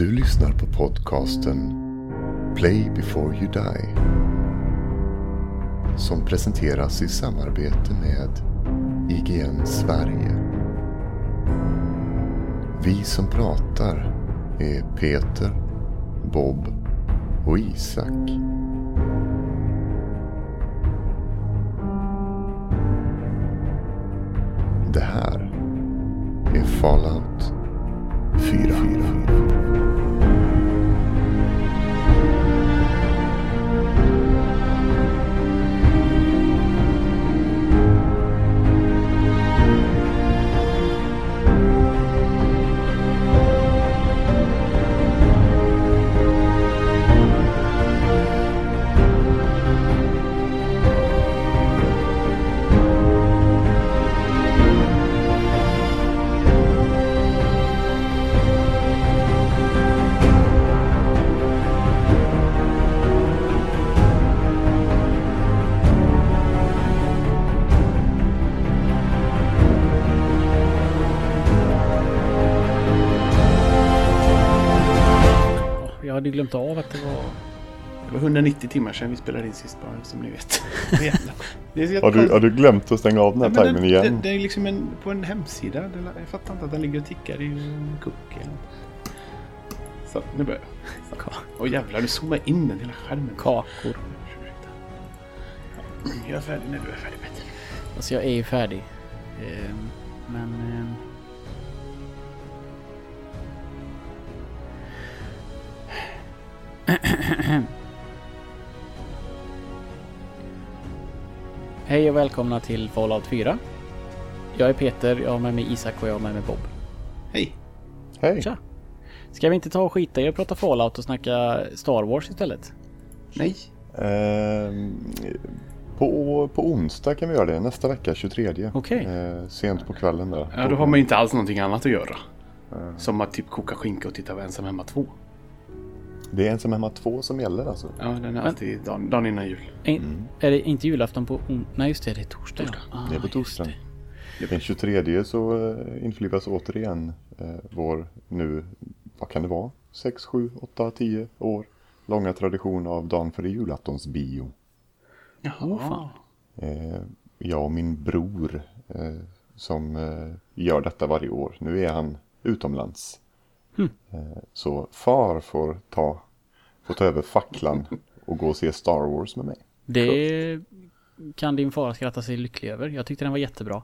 Du lyssnar på podcasten Play before you die. Som presenteras i samarbete med IGN Sverige. Vi som pratar är Peter, Bob och Isak. Timmar sedan vi spelade in sist bara, som ni vet. Har du, har du glömt att stänga av den här Nej, timern igen? Det, det är liksom en, på en hemsida. Jag fattar inte att den ligger och tickar i en cookie. Så, nu börjar jag. Åh jävlar, du zoomar in den hela skärmen. kakor. Jag är färdig när du är färdig Peter. Alltså jag är ju färdig. Ehm, men... Hej och välkomna till Fallout 4. Jag är Peter, jag har med mig Isak och jag har med mig Bob. Hej! Hej! Tja! Ska vi inte ta och skita i att prata Fallout och snacka Star Wars istället? Nej! Ehm, på, på onsdag kan vi göra det. Nästa vecka, 23. Okej. Eh, sent på kvällen där. Ja, då har man ju inte alls någonting annat att göra. Som att typ koka skinka och titta på Ensam Hemma 2. Det är Ensam Hemma 2 som gäller alltså. Ja, den är alltid dagen, dagen innan jul. Är, är det inte julafton på... on- Nej just det, det är torsdag. Torsdag. Ja. det är på torsdagen. Den 23 så eh, införlivas återigen eh, vår nu, vad kan det vara? 6, 7, 8, 10 år långa tradition av dagen före julaftonsbio. Jaha. Åh, fan. Eh, jag och min bror eh, som eh, gör detta varje år. Nu är han utomlands. Eh, så far får ta, får ta över facklan och gå och se Star Wars med mig. Det kan din far skratta sig lycklig över. Jag tyckte den var jättebra.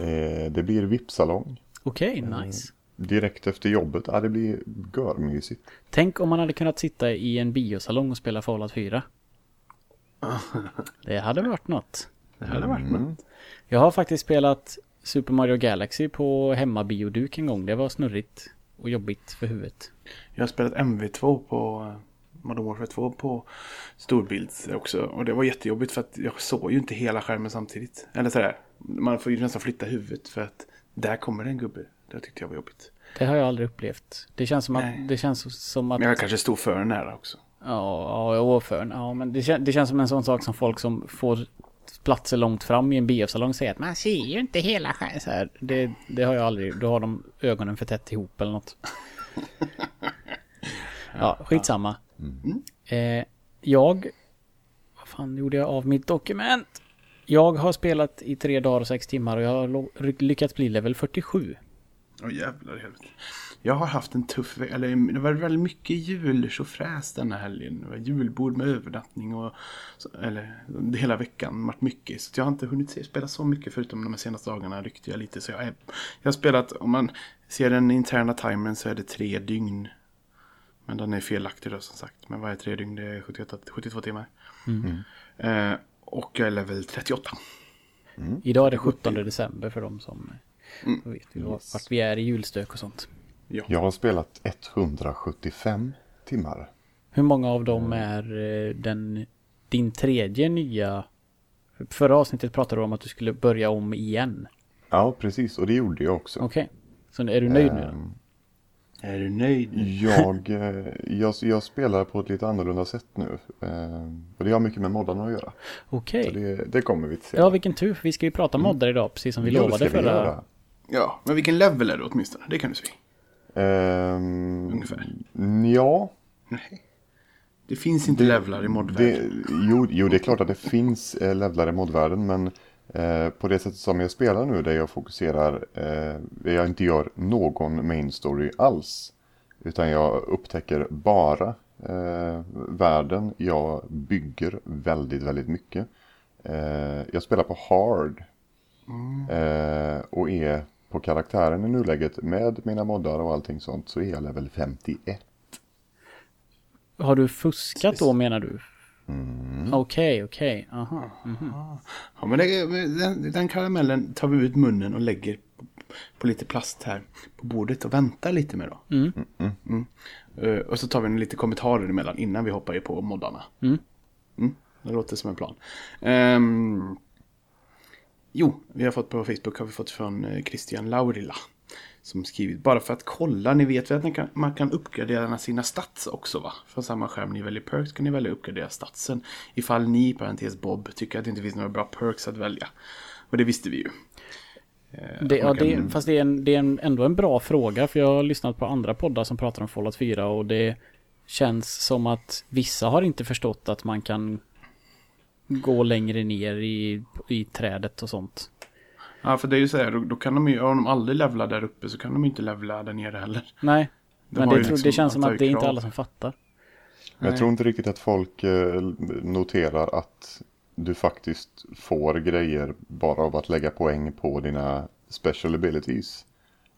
Eh, det blir VIP-salong Okej, Mm. nice. direkt efter jobbet. Ja, det blir görmysigt. Tänk om man hade kunnat sitta i en biosalong och spela Fallout 4. Det hade varit något. Det hade varit Mm. något. Jag har faktiskt spelat Super Mario Galaxy på hemmabioduk en gång. Det var snurrigt och jobbigt för huvudet. Jag har spelat MV2 på eh, Modern Warfare 2 på storbilds också. Och det var jättejobbigt för att jag såg ju inte hela skärmen samtidigt. Eller sådär. Man får ju nästan flytta huvudet för att där kommer det en gubbe. Det tyckte jag var jobbigt. Det har jag aldrig upplevt. Det känns som Nej. att... Det känns som att... Men jag kanske stod för nära också. Ja, ja, och för, ja men det, kän, det känns som en sån sak som folk som får platser långt fram i en biosalong säger att man ser ju inte hela skärmen. Så här, det, det har jag aldrig. Då har de ögonen för tätt ihop eller något. Ja, skitsamma. Eh, jag... Vad fan gjorde jag av mitt dokument? Jag har spelat i tre dagar och sex timmar och jag har lyckats bli level 47. Åh jävlar i helvete. Jag har haft en tuff. Eller det var väldigt mycket jultjofräs den här helgen. Det var julbord med övernattning och... så- Eller hela veckan. Varit mycket. Så jag har inte hunnit spela så mycket förutom de senaste dagarna ryckte jag lite. Så jag, är, jag har spelat, om man ser den interna timern så är det tre dygn. Men den är felaktig då som sagt. Men varje tre dygn det är 78, 72 timmar. Eh, och jag är level 38. Idag är det 17 december för de som då vet Yes. vart vi är i julstök och sånt. Ja. Jag har spelat 175 timmar. Hur många av dem är eh, den, din tredje nya... Förra avsnittet pratade du om att du skulle börja om igen. Ja, precis. Och det gjorde jag också. Okej. Så är du nöjd nu då? Ehm, Är du nöjd? Jag, eh, jag, jag spelar på ett lite annorlunda sätt nu. Eh, och det har mycket med moddarna att göra. Okej. Så det, det kommer vi till. Ja, vilken tur. för Vi ska ju prata moddar idag, precis som vi det lovade förra... Ja, men vilken level är det åtminstone? Det kan du säga. Ehm, Ungefär. Ja, Nej. Det finns inte levlar i modvärlden. det, jo, jo, det är klart att det finns eh, levlar i modvärlden. Men eh, på det sättet som jag spelar nu, där jag fokuserar, eh, jag inte gör någon main story alls. Utan jag upptäcker bara eh, världen. Jag bygger väldigt, väldigt mycket. Eh, jag spelar på hard. Eh, och är på karaktären i nuläget med mina moddar och allting sånt så är jag level 51. Har du fuskat då menar du? Mm. Okej, okej. Aha. Ja, men det, men den, den karamellen tar vi ut munnen och lägger på, på lite plast här på bordet och väntar lite med då. Mm. Mm. Eh, och så tar vi lite kommentarer emellan innan vi hoppar på moddarna. Mm. Mm, det låter som en plan. Ehm, jo, vi har fått på Facebook har vi fått från eh, Christian Laurila. Som skrivit, bara för att kolla, ni vet väl att man kan, uppgradera sina stats också va? Från samma skärm ni väljer perks kan ni välja uppgradera statsen. Ifall ni, parentes Bob, tycker att det inte finns några bra perks att välja. Och det visste vi ju. Eh, Det, ja, kan- det, fast det är, en, det är en, ändå en bra fråga för jag har lyssnat på andra poddar som pratar om Fallout 4 och det känns som att vissa har inte förstått att man kan gå längre ner i, i trädet och sånt. Ja, för det är ju så här, då, då kan de ju, om de aldrig levlar där uppe så kan de ju inte levla där nere heller. Nej, De men det, liksom det känns som att det är inte alla som fattar. Jag Nej. tror inte riktigt att folk eh, noterar att du faktiskt får grejer bara av att lägga poäng på dina special abilities.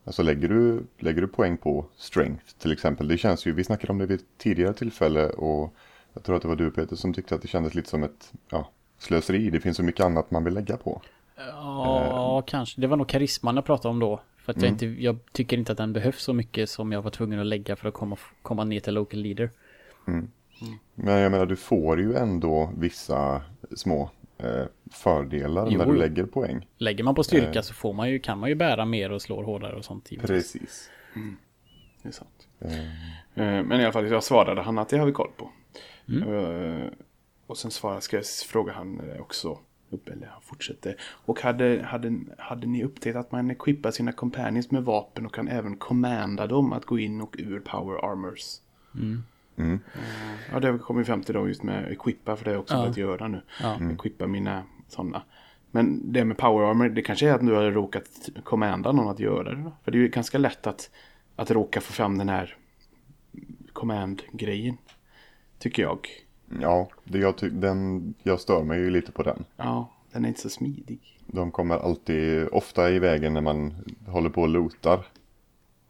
Alltså lägger du, lägger du poäng på strength till exempel. Det känns ju, vi snackade om det vid ett tidigare tillfälle och jag tror att det var du Peter som tyckte att det kändes lite som ett ja, slöseri. Det finns så mycket annat man vill lägga på. Ja, kanske. Det var nog karisman jag pratade om då. För att jag, inte, jag tycker inte att den behövs så mycket som jag var tvungen att lägga för att komma, komma ner till local leader. Men jag menar du får ju ändå vissa små eh, fördelar Jo, när du lägger poäng. Lägger man på styrka Eh. så får man ju, kan man ju bära mer och slå hårdare och sånt. givetvis. Precis. Det är sant. Eh, Eh, Men i alla fall, jag svarade han att det har vi koll på. Mm. Eh, Och sen svarade, ska jag fråga han eh, också. Upp, eller han fortsätter. Och hade, hade, hade ni upptäckt att man equippar sina companions med vapen och kan även commanda dem att gå in och ur power armors? Mm. Mm. Eh, Ja, det har vi kommit fram till då just med equippa, för det har jag också Ja. börjat göra nu. Ja. Equippa mina sådana. Men det med power armor, det kanske är att du har råkat commanda någon att göra det. Då? För det är ju ganska lätt att, att råka få fram den här command-grejen. Tycker jag. Ja, det jag, den, jag stör mig ju lite på den. Ja, den är inte så smidig. De kommer alltid, ofta i vägen när man håller på och lootar.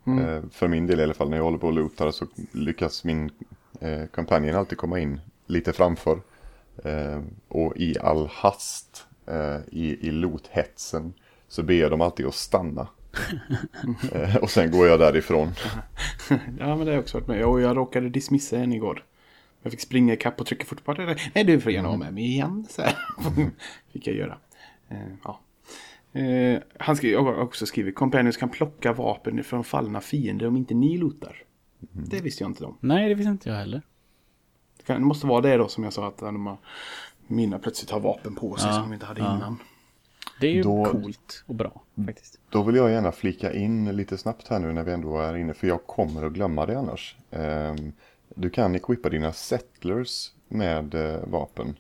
Mm. Eh, för min del i alla fall, när jag håller på och lootar så lyckas min eh, companion alltid komma in lite framför. Eh, och i all hast, eh, i, i loothetsen, så ber jag dem alltid att stanna. eh, och sen går jag därifrån. ja, men det har jag också varit med. Och jag råkade dismissa en igår. Jag fick springa ikapp och trycka fortfarande. Nej, du får gärna vara med mig igen. Så här. fick jag göra. Eh, ja. Eh, han har också skrivit Companions kan plocka vapen från fallna fiender om inte ni lootar. Det visste jag inte om. Nej, det visste inte jag heller. Det, kan, det måste vara det då som jag sa att de har, mina plötsligt har vapen på sig Ja, som de inte hade ja. innan. Det är ju Då- coolt och bra faktiskt. Då vill jag gärna flika in lite snabbt här nu när vi ändå är inne, för jag kommer att glömma det annars. Ehm, Du kan equippa dina settlers med eh, vapen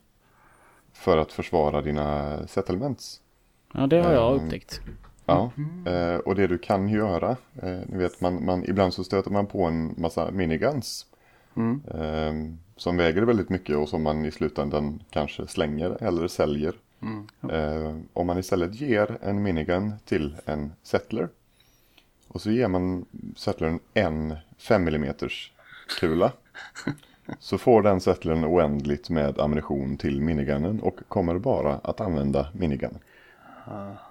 för att försvara dina settlements. Ja, det har jag Ehm, upptäckt. Ja, eh, och det du kan göra, eh, ni vet man, man, ibland så stöter man på en massa miniguns. Mm. Eh, som väger väldigt mycket och som man i slutändan kanske slänger eller säljer. Mm. Eh, om man istället ger en minigun till en settler. Och så ger man settlern en 5 mm kula. Så får den settlern oändligt med ammunition till minigunnen och kommer bara att använda minigunnen.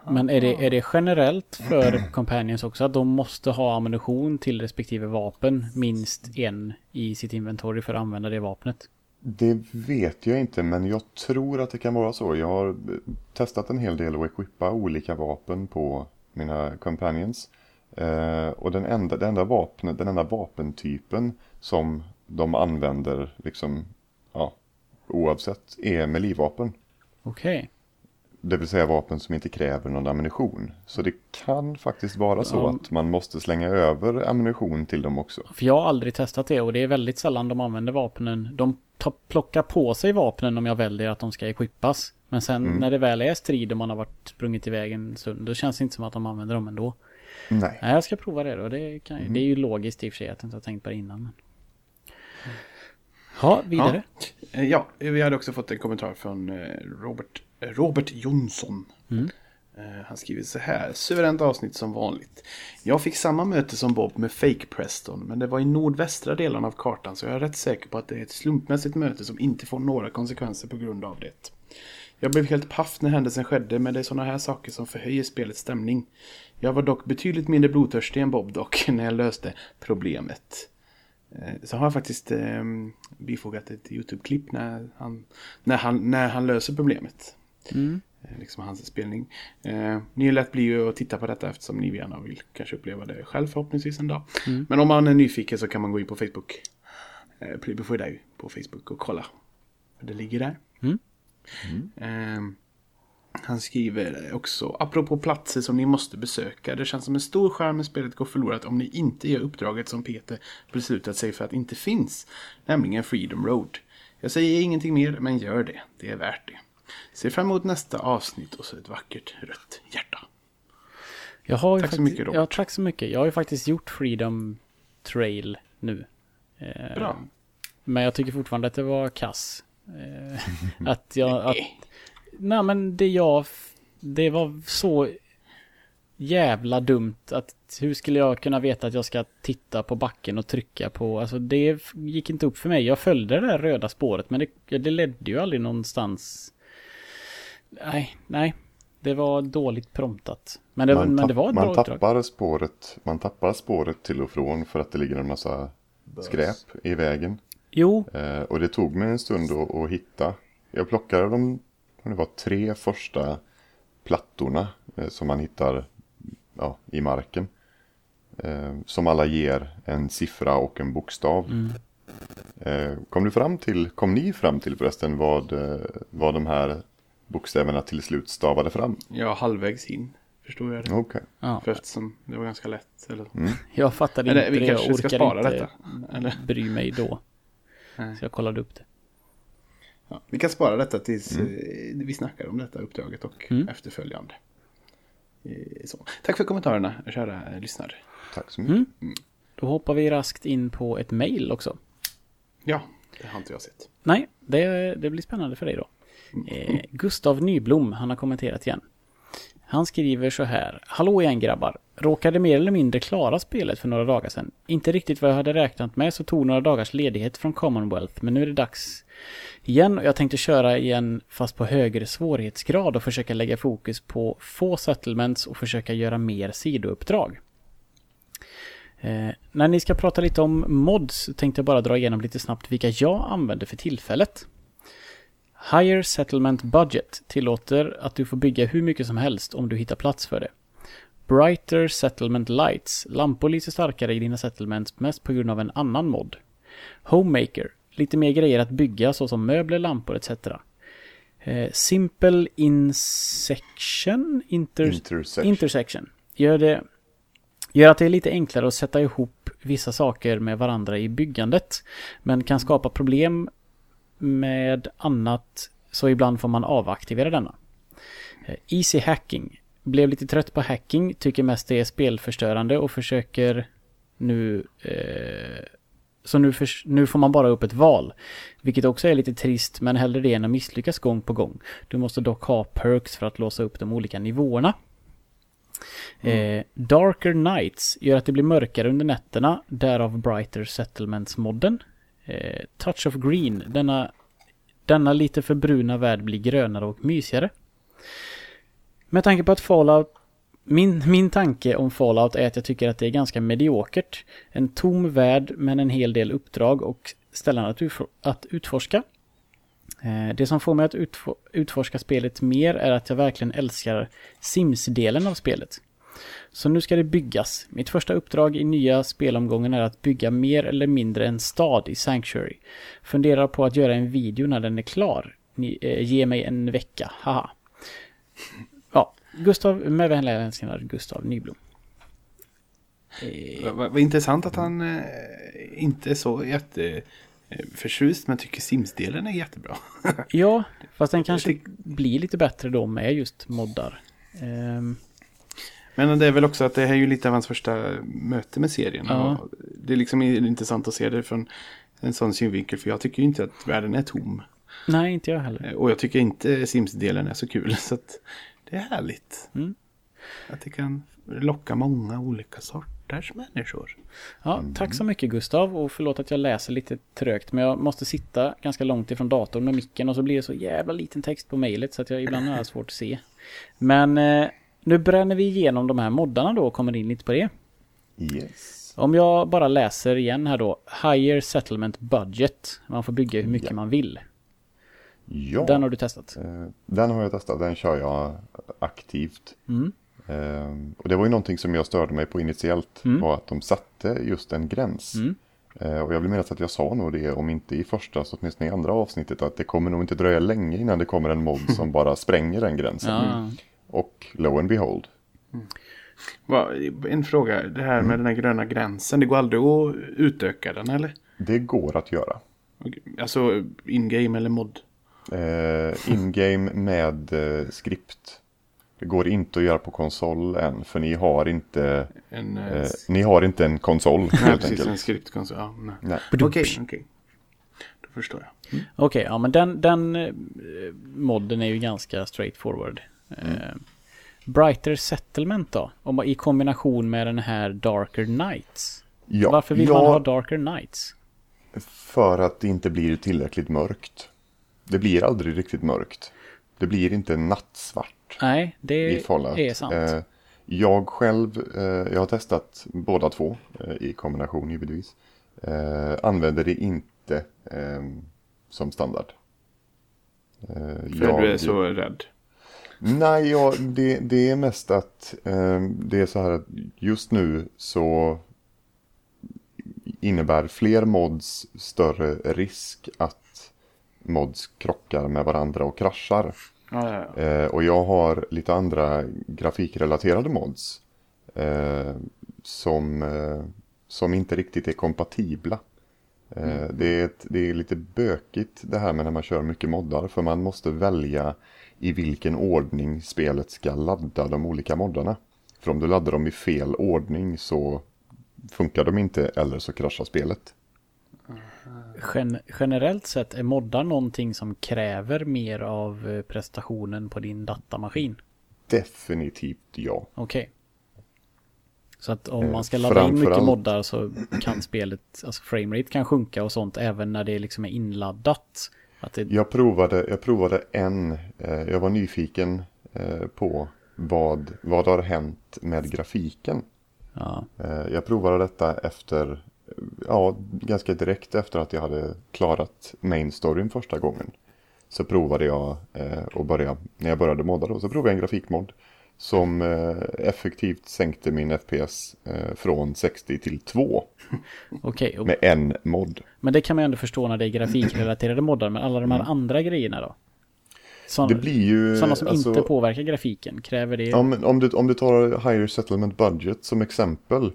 Men är det, är det generellt för Companions också att de måste ha ammunition till respektive vapen minst en i sitt inventory för att använda det vapnet? Det vet jag inte men jag tror att det kan vara så. Jag har testat en hel del att equippa olika vapen på mina companions. Eh, och den enda, den, enda vapen, den enda vapentypen som de använder liksom, ja, oavsett är melee-vapen. Okej. Det vill säga vapen som inte kräver någon ammunition. Så det kan faktiskt vara så Ja. att man måste slänga över ammunition till dem också. För jag har aldrig testat det och det är väldigt sällan de använder vapnen. De tar, plockar på sig vapnen om jag väljer att de ska equippas. Men sen Mm. när det väl är strid och man har varit sprungit iväg en stund, då känns det inte som att de använder dem ändå. Nej. Nej, jag ska prova det då. Det, kan, Mm. det är ju logiskt i och för sig att jag inte har tänkt på det innan. Men... Ja, vidare. Eh, Ja, vi hade också fått en kommentar från eh, Robert, eh, Robert Jonsson. Eh, Han skriver så här. Suveränt avsnitt som vanligt. Jag fick samma möte som Bob med Fake Preston. Men det var i nordvästra delen av kartan. Så jag är rätt säker på att det är ett slumpmässigt möte som inte får några konsekvenser på grund av det. Jag blev helt paff när händelsen skedde. Men det är sådana här saker som förhöjer spelets stämning. Jag var dock betydligt mindre blodtörstig än Bob dock. När jag löste problemet. Eh, Så har jag faktiskt eh, bifogat ett YouTube-klipp när han, när, han, när han löser problemet. Mm. Eh, Liksom hans spelning. Eh, ni lätt blir ju att titta på detta eftersom ni gärna vill kanske uppleva det själv förhoppningsvis en dag. Men om man är nyfiken så kan man gå in på Facebook. Eh, dig på Facebook och kolla. För det ligger där. Mm. Eh, han skriver också, apropå platser som ni måste besöka. Det känns som en stor skärm när spelet går förlorat om ni inte gör uppdraget som Peter beslutat sig för att inte finns. Nämligen Freedom Road. Jag säger ingenting mer, men gör det. Det är värt det. Ser fram emot nästa avsnitt och så ett vackert rött hjärta. Jag har Tack så mycket. Ja, tack så mycket. Jag har ju faktiskt gjort Freedom Trail nu. Eh, Bra. Men jag tycker fortfarande att det var kass. Eh, att jag... Att, nej men det jag... Det var så jävla dumt att hur skulle jag kunna veta att jag ska titta på backen och trycka på... Alltså det gick inte upp för mig. Jag följde det där röda spåret men det, det ledde ju aldrig någonstans. Nej, nej. Det var dåligt promptat. Men det, men tapp- det var ett man bra tappar spåret, man tappar spåret till och från för att det ligger en massa skräp i vägen. Jo, Eh, och det tog mig en stund att, att hitta. Jag plockade de, det var tre första plattorna eh, som man hittar ja, i marken. Eh, som alla ger en siffra och en bokstav. Eh, kom du fram till, kom ni fram till förresten vad, vad de här bokstäverna till slut stavade fram? Är halvvägs in, förstår jag det. Okej. ja, För eftersom det var ganska lätt. Eller? jag fattade Eller inte vi det. kanske Jag ska orkade spara inte detta. Eller? bry mig då. Nej. Så jag kollade upp det. Ja, vi kan spara detta tills eh, vi snackar om detta uppdraget och Mm. efterföljande. Eh, Så. Tack för kommentarerna, kära lyssnare. Tack så mycket. Mm. Då hoppar vi raskt in på ett mail också. Ja, det har inte jag sett. Nej, det, det blir spännande för dig då. Eh, Gustav Nyblom, han har kommenterat igen. Han skriver så här. Hallå igen grabbar. Råkade mer eller mindre klara spelet för några dagar sedan. Inte riktigt vad jag hade räknat med så tog några dagars ledighet från Commonwealth. Men nu är det dags igen och jag tänkte köra igen fast på högre svårighetsgrad och försöka lägga fokus på få settlements och försöka göra mer sidouppdrag. Eh, när ni ska prata lite om mods tänkte jag bara dra igenom lite snabbt vilka jag använder för tillfället. Higher Settlement Budget tillåter att du får bygga hur mycket som helst om du hittar plats för det. Brighter Settlement Lights, lampor lyser starkare i dina settlements mest på grund av en annan mod. Homemaker, lite mer grejer att bygga såsom möbler, lampor etc. Eh, Simple Insection, inter, Intersection. intersection, gör det Gör att det är lite enklare att sätta ihop vissa saker med varandra i byggandet. Men kan skapa problem med annat så ibland får man avaktivera denna. Eh, Easy hacking. Blev lite trött på hacking, tycker mest det är spelförstörande och försöker nu... Eh, så nu, förs- nu får man bara upp ett val. Vilket också är lite trist, men hellre det än att misslyckas gång på gång. Du måste dock ha perks för att låsa upp de olika nivåerna. Eh, Darker Nights gör att det blir mörkare under nätterna, därav Brighter Settlements-modden. Eh, Touch of Green, denna, denna lite för bruna värld blir grönare och mysigare. Med tanke på att Fallout min, min tanke om Fallout är att jag tycker att det är ganska mediokert. En tom värld men en hel del uppdrag och ställen att, utfor- att utforska. Eh, Det som får mig att utfor- utforska spelet mer är att jag verkligen älskar Sims-delen av spelet. Så nu ska det byggas. Mitt första uppdrag i nya spelomgången är att bygga mer eller mindre en stad i Sanctuary. Funderar på att göra en video när den är klar. Ni, eh, ge mig en vecka, haha. Ja, Gustav, med vänliga hälsningar Gustav Nyblom. Vad vad- intressant att han eh, inte är så jätte eh, förtjust men tycker Sims-delen är jättebra. Ja, fast den kanske blir lite bättre då med just moddar. Ehm, Men det är väl också att det här är ju lite av hans första möte med serien. Ja. Och Det är liksom intressant att se det från en sån synvinkel. För jag tycker ju inte att världen är tom. nej, inte jag heller. Eh, Och jag tycker inte Sims-delen är så kul. Så att det är härligt. Mm. Att det kan locka många olika sorters människor. Ja, tack så mycket Gustav och förlåt att jag läser lite trögt men jag måste sitta ganska långt ifrån datorn med micken och så blir det så jävla liten text på mejlet så att jag ibland har svårt att se. Men eh, nu bränner vi igenom de här moddarna då och kommer in lite på det. Yes. Om jag bara läser igen här då. Higher Settlement Budget. Man får bygga hur mycket Ja. man vill. Ja, Den har du testat. eh, den har jag testat. Den kör jag aktivt. Mm. Eh, och det var ju någonting som jag störde mig på initiellt. Mm. Var att de satte just en gräns. Mm. Eh, och jag vill minnas att jag sa nog det, om inte i första så åtminstone i andra avsnittet. Att det kommer nog inte dröja länge innan det kommer en mod som bara spränger den gränsen. Ja. Och lo and behold. Va, En fråga, det här med den här gröna gränsen. Det går aldrig att utöka den eller? Det går att göra. Alltså in-game eller mod? Eh, In-game med eh, skript. Det går inte att göra på konsol än, för ni har inte, En, eh, eh, ni har inte en konsol nej, helt precis, en enkelt. skriptkonsol. Ja, nej. Nej. Okej, okej. Då förstår jag. Okej, ja men den, den eh, modden är ju ganska straightforward. Eh, Brighter Settlement då? Om, I kombination med den här Darker Nights. Ja, Varför vill ja, man ha Darker Nights? För att det inte blir tillräckligt mörkt. Det blir aldrig riktigt mörkt. Det blir inte nattsvart Nej, det är sant. Eh, jag själv, eh, jag har testat båda två eh, i kombination givetvis. Eh, använder det inte som standard. För du är så rädd. Nej, ja, det, det är mest att eh, det är så här att just nu så innebär fler mods större risk att mods krockar med varandra och kraschar. Ja, ja, ja. Eh, och jag har lite andra grafikrelaterade mods eh, som, eh, som inte riktigt är kompatibla. Eh, det, är ett, det är lite bökigt det här med när man kör mycket moddar för man måste välja i vilken ordning spelet ska ladda de olika moddarna. För om du laddar dem i fel ordning så funkar de inte eller så kraschar spelet. Gen generellt sett är moddar någonting som kräver mer av eh, prestationen på din datamaskin. Definitivt ja. Okej. Så att om Eh, man ska ladda in mycket moddar så kan spelet, alltså framerate kan sjunka och sånt även när det liksom är inladdat. Det, Jag provade, jag provade en, eh, jag var nyfiken eh, på vad, vad har hänt med grafiken. ja. Eh, jag provade detta efter, ja, ganska direkt efter att jag hade klarat main storyn första gången. Så provade jag eh, och börja, när jag började modda då, så provade jag en grafikmod. Som eh, effektivt sänkte min FPS eh, från 60 till 2 Okej, och- med en mod. men det kan man ju ändå förstå när det är grafikrelaterade moddar. Men alla de här andra grejerna då? Såna, Mm. Det blir ju... sådana som alltså- inte påverkar grafiken, kräver det... Ja, men om, du, om du tar Higher Settlement Budget som exempel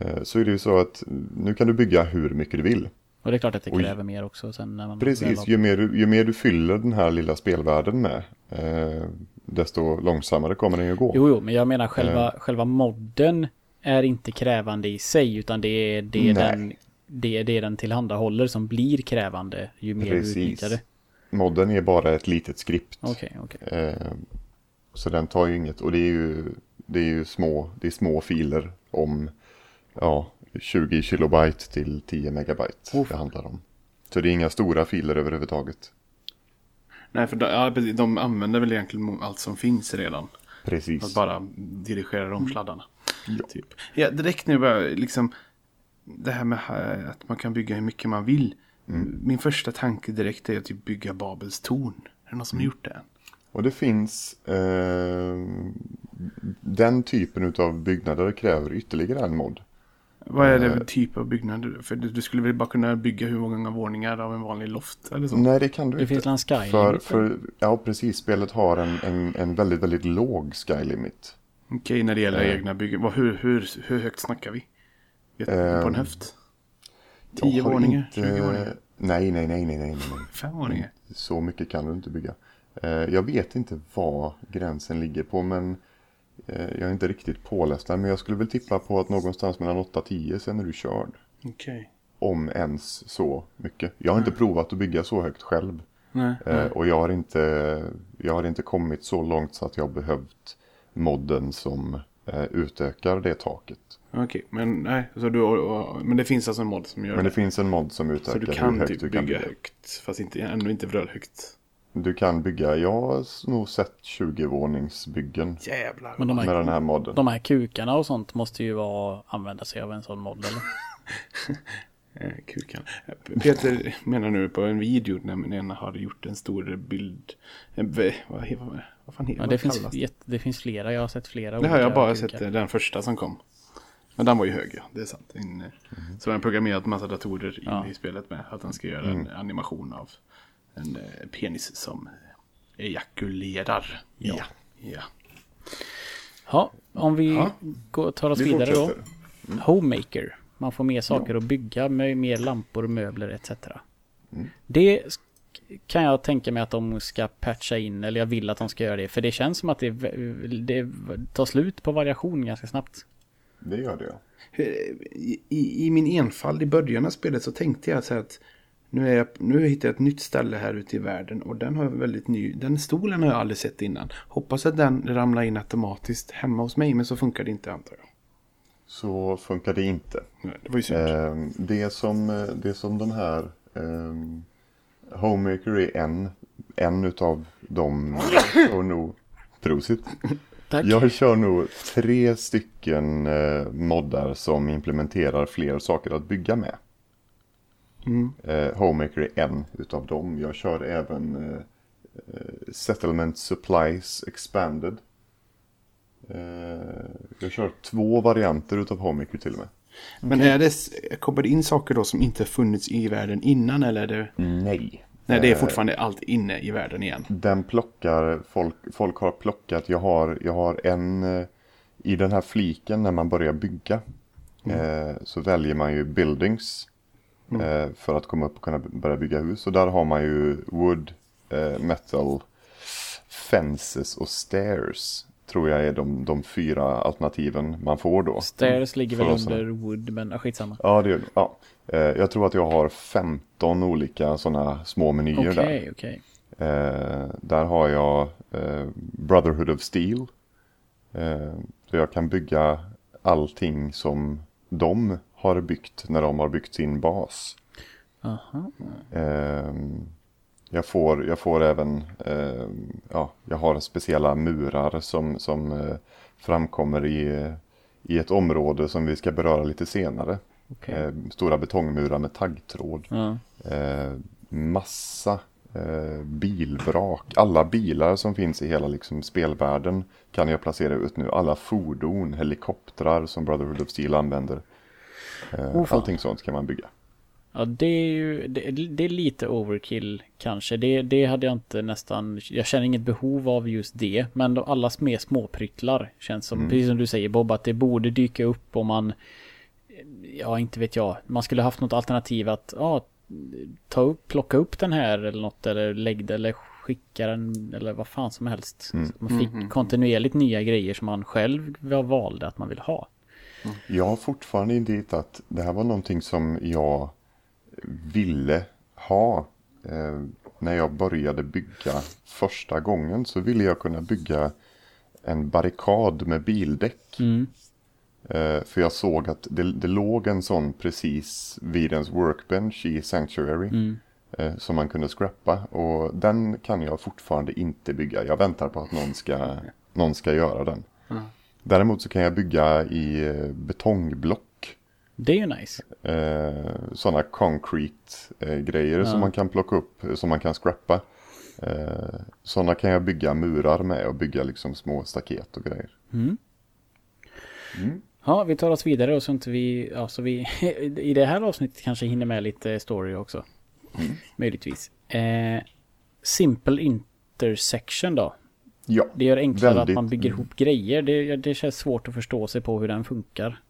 eh, så är det ju så att nu kan du bygga hur mycket du vill. Och det är klart att det kräver mer också sen när man... Precis, ju mer du, ju mer du fyller den här lilla spelvärlden med eh, desto långsammare kommer den ju gå. Jo, jo, men jag menar själva, Eh. själva modden är inte krävande i sig utan det är det, Nej. den, det, är det den tillhandahåller som blir krävande ju mer du Precis. utnyttjar det. Modden är bara ett litet skript. Okej, okej. Eh, så den tar ju inget, och det är ju, det är ju små, det är små filer om ja, 20 kilobyte till 10 megabyte Uff. det handlar om. Så det är inga stora filer överhuvudtaget. Nej, för de, ja, de använder väl egentligen allt som finns redan. Precis. Att bara dirigera om sladdarna. Ja. Typ. Ja, direkt nu bara liksom det här med eh, att man kan bygga hur mycket man vill. Min första tanke direkt är att typ bygga Babels torn. Är det någon som har gjort det än? Och det finns, eh, den typen av byggnader kräver ytterligare en mod. Vad är det Eh. för typ av byggnad? För du, skulle väl bara kunna bygga hur många våningar av en vanlig loft eller så? Nej, det kan du Det inte. finns en sky för, Ja, precis. Spelet har en, en, en väldigt, väldigt låg sky limit. Okej, när det gäller Eh. egna byggen. Vad, hur, hur, hur högt snackar vi? Vet, på Eh, en höft? Jag Tio våningar? inte- 20 våningar? Nej, nej, nej, nej, nej, nej. Fem våningar? Så mycket kan du inte bygga. Eh, Jag vet inte vad gränsen ligger på men eh, jag är inte riktigt påläst där. Men jag skulle väl tippa på att någonstans mellan 8 och 10 sen är du körd. Okej. Om ens så mycket. Jag har inte provat att bygga så högt själv. Nej. Eh, Och jag har, inte, jag har inte kommit så långt så att jag har behövt modden som eh, utökar det taket. Okej, men nej. Så du, och, och, men det finns alltså en mod som gör Men det det. finns en mod som Så utökar du hur kan högt typ du bygga kan bygga. högt. Fast inte, ändå inte vrölhögt. Du kan bygga, jag har nog sett 20-våningsbyggen Jävlar. Men de med här, den här modden. de här kukarna och sånt måste ju vara, använda sig av en sån mod eller? Eh, kukan. Peter menar nu på en video när den ena har gjort en stor bild. En, v- vad, vad, vad fan heter Ja, det, finns, det finns flera, jag har sett flera Det har jag bara kukar. sett eh, den första som kom. Men den var ju hög ja, det är sant. En, eh, Så den har programmerat massa datorer in Ja. i spelet med att den ska göra en animation av en eh, penis som ejakulerar. Ja. ja. Ja, om vi Ja. går, tar oss Vi vidare då. fortsätter. Homemaker. Man får mer saker att bygga med mer lampor, möbler etc. Det sk- kan jag tänka mig att de ska patcha in, eller jag vill att de ska göra det. För det känns som att det, det tar slut på variation ganska snabbt. Det gör det ja. I, i, I min enfald i början av spelet så tänkte jag så här att nu, är jag, nu hittar jag ett nytt ställe här ute i världen och den har jag väldigt ny. Den stolen har jag aldrig sett innan. Hoppas att den ramlar in automatiskt hemma hos mig men så funkar det inte antar jag. Så funkar det inte. Nej, Det var ju synd. Ehm, det, som, eh, det som de här um, Homemaker är en, en utav de, och nog, prosit. Tack. Jag kör nog tre stycken eh, moddar som implementerar fler saker att bygga med. Mm. Eh, Homemaker är en utav dem. Jag kör även eh, eh, Settlement Supplies Expanded. Eh, jag kör två varianter utav Homemaker till och med. Men är det, kommer det in saker då som inte funnits i världen innan eller är det? Nej. Nej, det är Eh, fortfarande allt inne i världen igen. Den plockar, folk, folk har plockat, jag har, jag har en eh, i den här fliken när man börjar bygga. Eh, så väljer man ju buildings. Eh, för att komma upp och kunna börja bygga hus. Och där har man ju wood, eh, metal, fences och stairs. Tror jag är de, de fyra alternativen man får då. Stairs ligger väl under wood, men skitsamma. Ja, det gör ja. Eh, Jag tror att jag har 15 olika sådana små menyer där. Okej, okej. Eh, där har jag Brotherhood of Steel. Så jag kan bygga allting som de har byggt när de har byggt sin bas. Aha. Eh, jag, får, jag får även, eh, ja, jag har speciella murar som, som eh, framkommer i, i ett område som vi ska beröra lite senare. okej. Eh, stora betongmurar med taggtråd. Eh, massa eh, bilvrak. Alla bilar som finns i hela liksom, spelvärlden kan jag placera ut nu. Alla fordon, helikoptrar som Brotherhood of Steel använder. Oh, allting sånt kan man bygga. Ja, det är ju, det, det är lite overkill kanske. Det, det hade jag inte nästan, jag känner inget behov av just det. Men de, alla mer småpryttlar känns som, precis som du säger Bob, att det borde dyka upp om man, ja inte vet jag, man skulle haft något alternativ att, ja, ta upp, plocka upp den här eller något eller lägg det eller skicka den eller vad fan som helst. Så att man fick kontinuerligt nya grejer som man själv valde att man vill ha. Jag har fortfarande inte hittat, det här var någonting som jag ville ha. Eh, när jag började bygga första gången så ville jag kunna bygga en barrikad med bildäck. Mm. Eh, för jag såg att det, det låg en sån precis vid ens workbench i Sanctuary. Mm. Eh, som man kunde scrappa. Och den kan jag fortfarande inte bygga. Jag väntar på att någon ska, någon ska göra den. Däremot så kan jag bygga i eh, betongblock. Det är ju nice. Eh, sådana concrete eh, grejer Ja. som man kan plocka upp, eh, som man kan scrappa. Eh, Sådana kan jag bygga murar med och bygga liksom små staket och grejer. Ja, vi tar oss vidare och så inte vi, ja, så vi i det här avsnittet kanske hinner med lite story också. Möjligtvis. Eh, simple intersection då. Ja, Det gör enklare Väldigt. att man bygger ihop grejer. Det, det känns svårt att förstå sig på hur den funkar.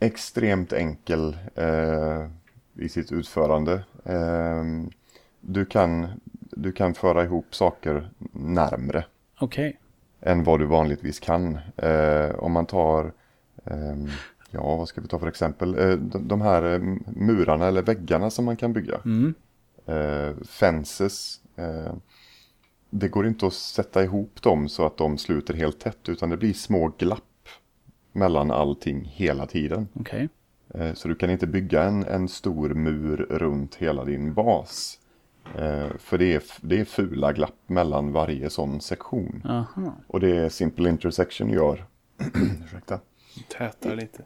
extremt enkel eh, i sitt utförande. Eh, du, kan, du kan föra ihop saker närmre Okej. än vad du vanligtvis kan. Eh, om man tar, ehm, ja vad ska vi ta för exempel, eh, de, de här eh, murarna eller väggarna som man kan bygga. Mm. Eh, fences, det går inte att sätta ihop dem så att de sluter helt tätt utan det blir små glapp mellan allting hela tiden. Okej. Eh, Så du kan inte bygga en, en stor mur runt hela din bas. Eh, För det är, det är fula glapp mellan varje sån sektion. Aha. Och det är Simple Intersection gör. Ursäkta. Tätar lite.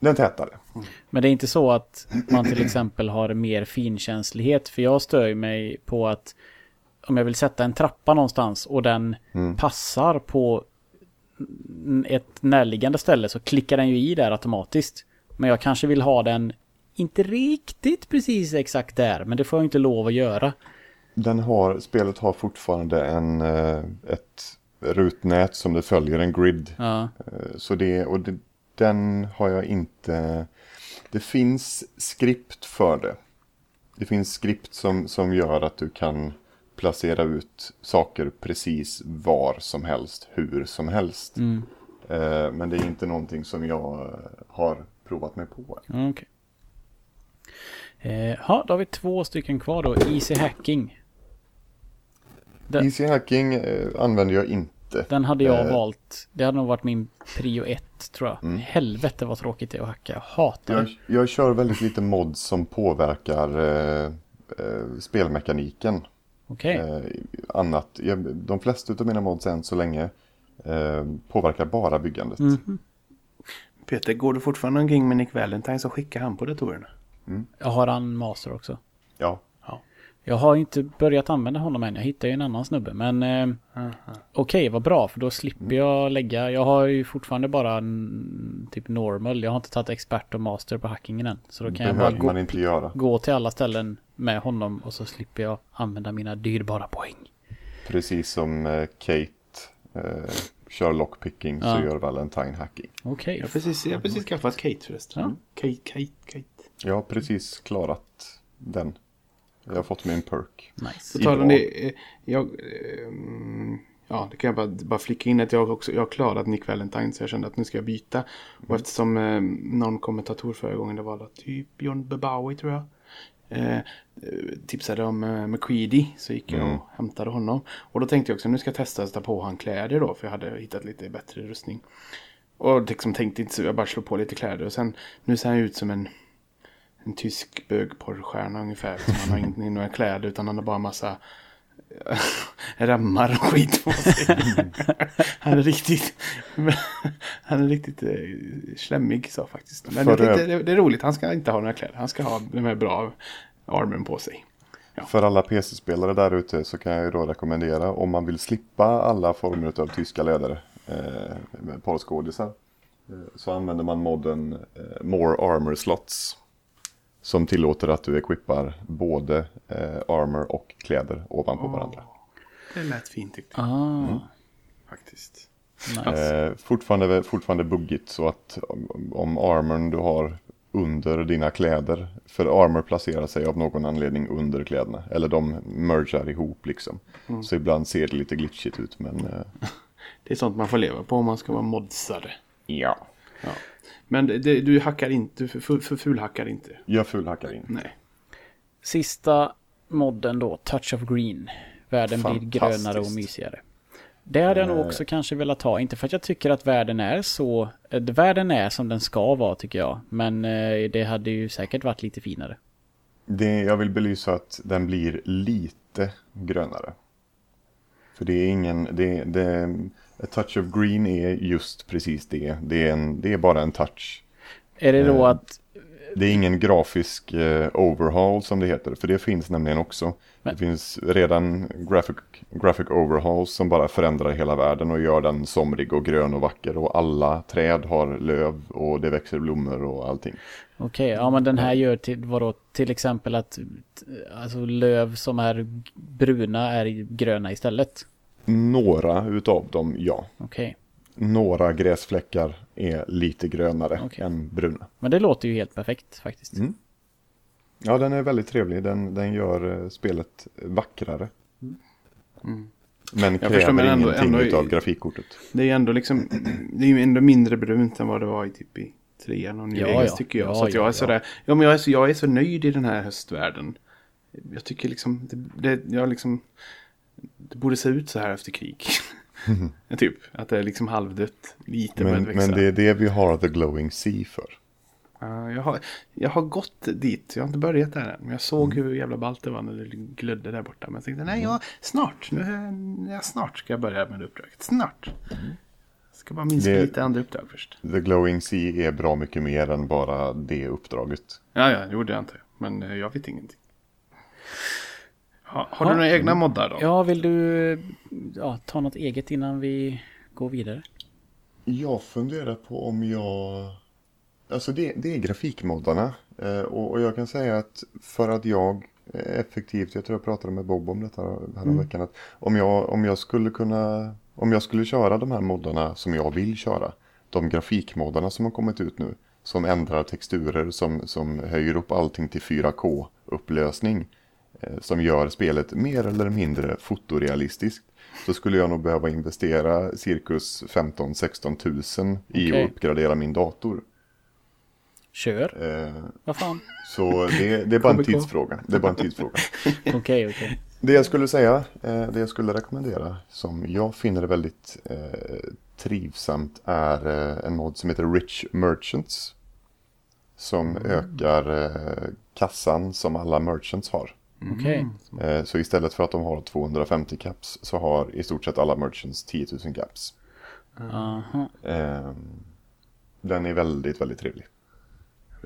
Den tätare. Men det är inte så att man till exempel har mer finkänslighet. För jag stör mig på att om jag vill sätta en trappa någonstans och den passar på ett närliggande ställe så klickar den ju i där automatiskt. Men jag kanske vill ha den inte riktigt precis exakt där, men det får jag inte lov att göra. Den har, spelet har fortfarande en, eh, ett rutnät som det följer en grid. Ja, Eh, Så det, och det, den har jag inte... Det finns skript för det. Det finns skript som, som gör att du kan placera ut saker precis var som helst, hur som helst. mm. Eh, Men det är inte någonting som jag eh, har provat mig på. okej. Eh, Ja, då har vi två stycken kvar då. Easy hacking. Det- Easy hacking eh, använder jag inte. Den hade jag Eh. valt. Det hade nog varit min prio ett tror jag. Helvete vad tråkigt det är att hacka. Jag hatar det. Jag, jag kör väldigt lite mods som påverkar eh, eh, spelmekaniken. Okej. Eh, annat, jag, de flesta av mina mods än så länge eh, påverkar bara byggandet. Mhm. Peter, går du fortfarande omkring med Nick Valentine så skickar han på datorerna. Jag har han master också. Ja, Jag har inte börjat använda honom än. Jag hittade ju en annan snubbe. Men eh, okej, vad bra. För då slipper jag lägga. Jag har ju fortfarande bara en, typ normal. Jag har inte tagit expert och master på hackingen än. Så då kan jag bara behöver gå, man inte göra. gå till alla ställen med honom. Och så slipper jag använda mina dyrbara poäng. Precis som eh, Kate eh, kör lockpicking Ja. så gör Valentine hacking. Okej. Jag precis, jag har precis skaffat Kate förresten. Ja. Kate, Kate, Kate. Jag har precis klarat den. Jag har fått min perk. Nice. På tal om det, eh, jag, ehm, ja, det kan jag bara, bara flicka in att jag också, jag har klarat Nick Valentine så jag kände att nu ska jag byta. Och eftersom eh, någon kommentator förra gången, det var typ John Bebawi tror jag. Eh, tipsade om eh, McCready så gick jag och hämtade honom. Och då tänkte jag också nu ska jag testa att sätta på han kläder då för jag hade hittat lite bättre rustning. Och liksom tänkte inte så, jag bara slog på lite kläder och sen nu ser han ut som en en tysk bögporrstjärna ungefär. Som han har inte några kläder utan han har bara massa remmar och skit på sig. han är riktigt, han är riktigt eh, slemmig så faktiskt. Men jag tyckte, det, det är roligt, han ska inte ha några kläder. Han ska ha de här bra armen på sig. För alla PC-spelare där ute så kan jag ju då rekommendera om man vill slippa alla former av tyska läder eh, med porrskådisar. Eh, så använder man modden eh, More Armor Slots. Som tillåter att du equippar både eh, armor och kläder ovanpå varandra. Det lät fint tyckte jag Ah, faktiskt. nice. Eh, fortfarande, fortfarande buggigt så att om, om armorn du har under dina kläder. För armor placerar sig av någon anledning under kläderna. Eller de mergar ihop liksom. Så ibland ser det lite glitchigt ut men eh, Det är sånt man får leva på om man ska vara modsare. ja. Ja. Men det, det, du hackar inte, för, för fulhackar inte. Jag fulhackar in. Nej. Sista modden då, Touch of Green. Världen blir grönare och mysigare. Det hade jag nog Eh. också kanske velat ha. Inte för att jag tycker att världen är så... eh, Världen är som den ska vara tycker jag. Men eh, det hade ju säkert varit lite finare. Det, jag vill belysa att den blir lite grönare. För det är ingen, det, det, a touch of green är just precis det. Det är, en, det är bara en touch. Är det då Eh. att det är ingen grafisk eh, overhaul som det heter, för det finns nämligen också. Men- Det finns redan graphic, graphic overhauls som bara förändrar hela världen och gör den somrig och grön och vacker. Och alla träd har löv och det växer blommor och allting. Okej, ja men den här gör till, vadå, till exempel att alltså löv som är bruna är gröna istället. Några utav dem, ja. Okej, Några gräsfläckar är lite grönare Okej. än bruna. men det låter ju helt perfekt faktiskt. Mm. Ja, den är väldigt trevlig. Den, den gör eh, spelet vackrare. Mm. Men Jag kräver förstår, men ändå- ingenting ändå- utav grafikkortet. Det är ändå liksom, det är ju ändå mindre brunt än vad det var i typ i trean och New Ja, Vegas ja. tycker jag. Ja, så att jag ja, är sådär, ja men jag är, så, jag är så nöjd i den här höstvärlden. Jag tycker liksom, det, det, jag liksom, det borde se ut så här efter krig. typ, att det är liksom halvdött, lite Men, men det är det vi har The Glowing Sea för. Ja, jag, har, jag har gått dit, jag har inte börjat där än. Men jag såg Mm. hur jävla ballt det var när det glödde där borta. Men jag tänkte, nej, jag, snart, nu, jag snart ska jag börja med det uppdraget. Snart. Ska bara minska Det- lite andra uppdrag först. The Glowing Sea är bra mycket mer än bara det uppdraget. Ja, ja, jo det antar jag. Men eh, jag vet ingenting. Ha, har Ja. du några egna moddar då? Ja, vill du ja, ta något eget innan vi går vidare? Jag funderar på om jag... Alltså det, det är grafikmoddarna. Eh, och, och jag kan säga att för att jag är effektivt, jag tror jag pratade med Bob om detta här veckan, att om jag, om jag skulle kunna, om jag skulle köra de här moddarna som jag vill köra, de grafikmoddarna som har kommit ut nu, som ändrar texturer, som, som höjer upp allting till 4K-upplösning, eh, som gör spelet mer eller mindre fotorealistiskt, så skulle jag nog behöva investera cirkus 15-16 tusen i Okej. att uppgradera min dator. Kör. Eh, Vad fan? så det, det är bara en tidsfråga. Det är bara en tidsfråga. Okej, okej. Det jag skulle säga, eh, det jag skulle rekommendera, som jag finner det väldigt eh, trivsamt, är eh, en mod som heter Rich Merchants. Som ökar eh, kassan som alla merchants har. Okej. Eh, så istället för att de har 250 caps så har i stort sett alla merchants 10 000 caps. Aha. Eh, den är väldigt, väldigt trevlig.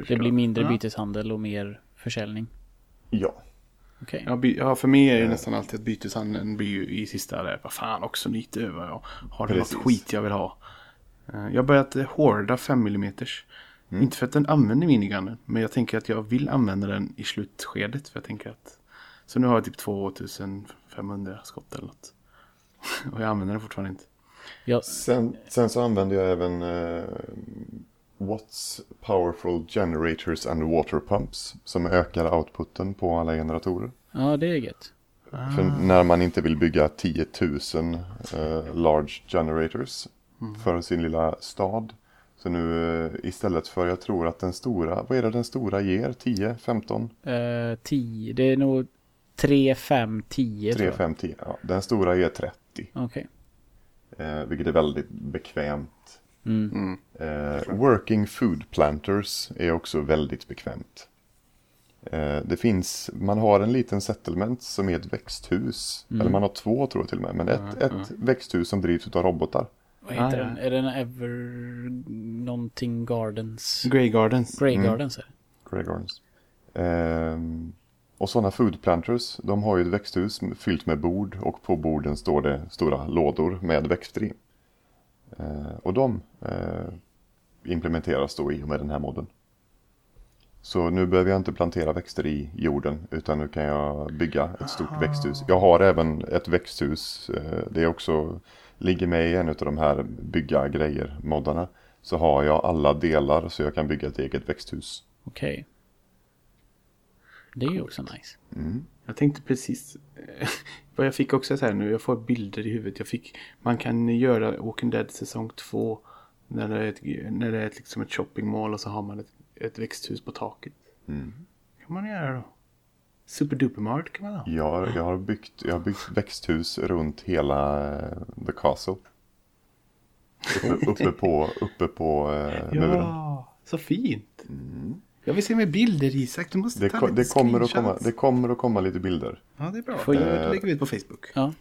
Det blir mindre byteshandel och mer försäljning. Ja, Okej. Ja, by, ja, för mig är det nästan alltid att byteshandeln blir ju i sista där. Vad fan också lite över. Jag har det Precis. något skit jag vill ha. Eh, Jag har börjat eh, hårda 5 mm. Inte för att den använder minigunnen. Men jag tänker att jag vill använda den i slutskedet. För jag tänker att... Så nu har jag typ 2500 skott eller något. Och jag använder den fortfarande inte. Ja, Sen, sen så använder jag även eh, Watts Powerful Generators and Water Pumps som ökar outputen på alla generatorer. ja, det är gött. För när man inte vill bygga 10 000 eh, large generators för sin lilla stad. Så nu eh, istället för, jag tror att den stora, vad är det den stora ger? 10, 15, Uh, 10, det är nog 3, 5, 10 tror 3, jag. 5, 10. Ja, den stora ger 30. Okej. Eh, vilket är väldigt bekvämt. Mm. Mm. Eh, working food planters är också väldigt bekvämt. Eh, det finns, man har en liten settlement som är ett växthus. Mm. Eller man har två tror jag till och med. Men ett, ett växthus som drivs av robotar. Vad heter Ja, ja. den? Är den Ever... Någonting Gardens? Grey Gardens. Grey Mm. Gardens är det. Grey Gardens. Och sådana food planters, de har ju ett växthus fyllt med bord och på borden står det stora lådor med växter i. Eh, och de eh, implementeras då i och med den här modden. Så nu behöver jag inte plantera växter i jorden utan nu kan jag bygga ett stort växthus. Jag har även ett växthus, eh, det är också, ligger med i en av de här bygga grejer moddarna. Så har jag alla delar så jag kan bygga ett eget växthus. Okej. Det är ju också nice. Jag tänkte precis. eh, Vad jag fick också så här nu. Jag får bilder i huvudet. Jag fick. Man kan göra Walking Dead säsong 2. När det är ett, när det är ett, liksom ett shoppingmall och så har man ett, ett växthus på taket. Mm. kan man göra då. Superdupermart kan man ha. Jag, har- jag, har byggt, jag har byggt växthus runt hela eh, The Castle. Uppe, uppe på, uppe på eh, muren. Ja, så fint. Jag vill se med bilder Isak. Du måste. Det, ta ko- lite det, kommer att komma, det kommer att komma lite bilder. Ja, det är bra. Får Det jag- lägger vi ut på Facebook. Ja.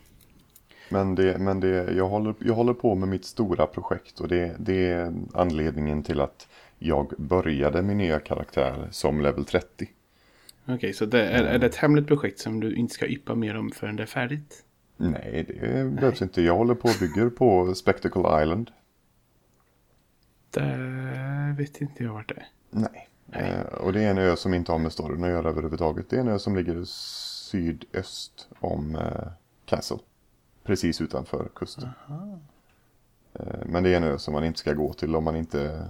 Men, det, men det, jag, håller, jag håller på med mitt stora projekt och det, det är anledningen till att jag började min nya karaktär som level 30. Okej, så det är, är det ett hemligt projekt som du inte ska yppa mer om förrän det är färdigt? Nej, det behövs inte. Jag håller på och bygger på Spectacle Island. Det vet inte jag vart det är. Nej. Eh, och det är en ö som inte har med storyn att göra överhuvudtaget. Det är en ö som ligger sydöst om eh, Castle. Precis utanför kusten. Eh, men det är en ö som man inte ska gå till om man inte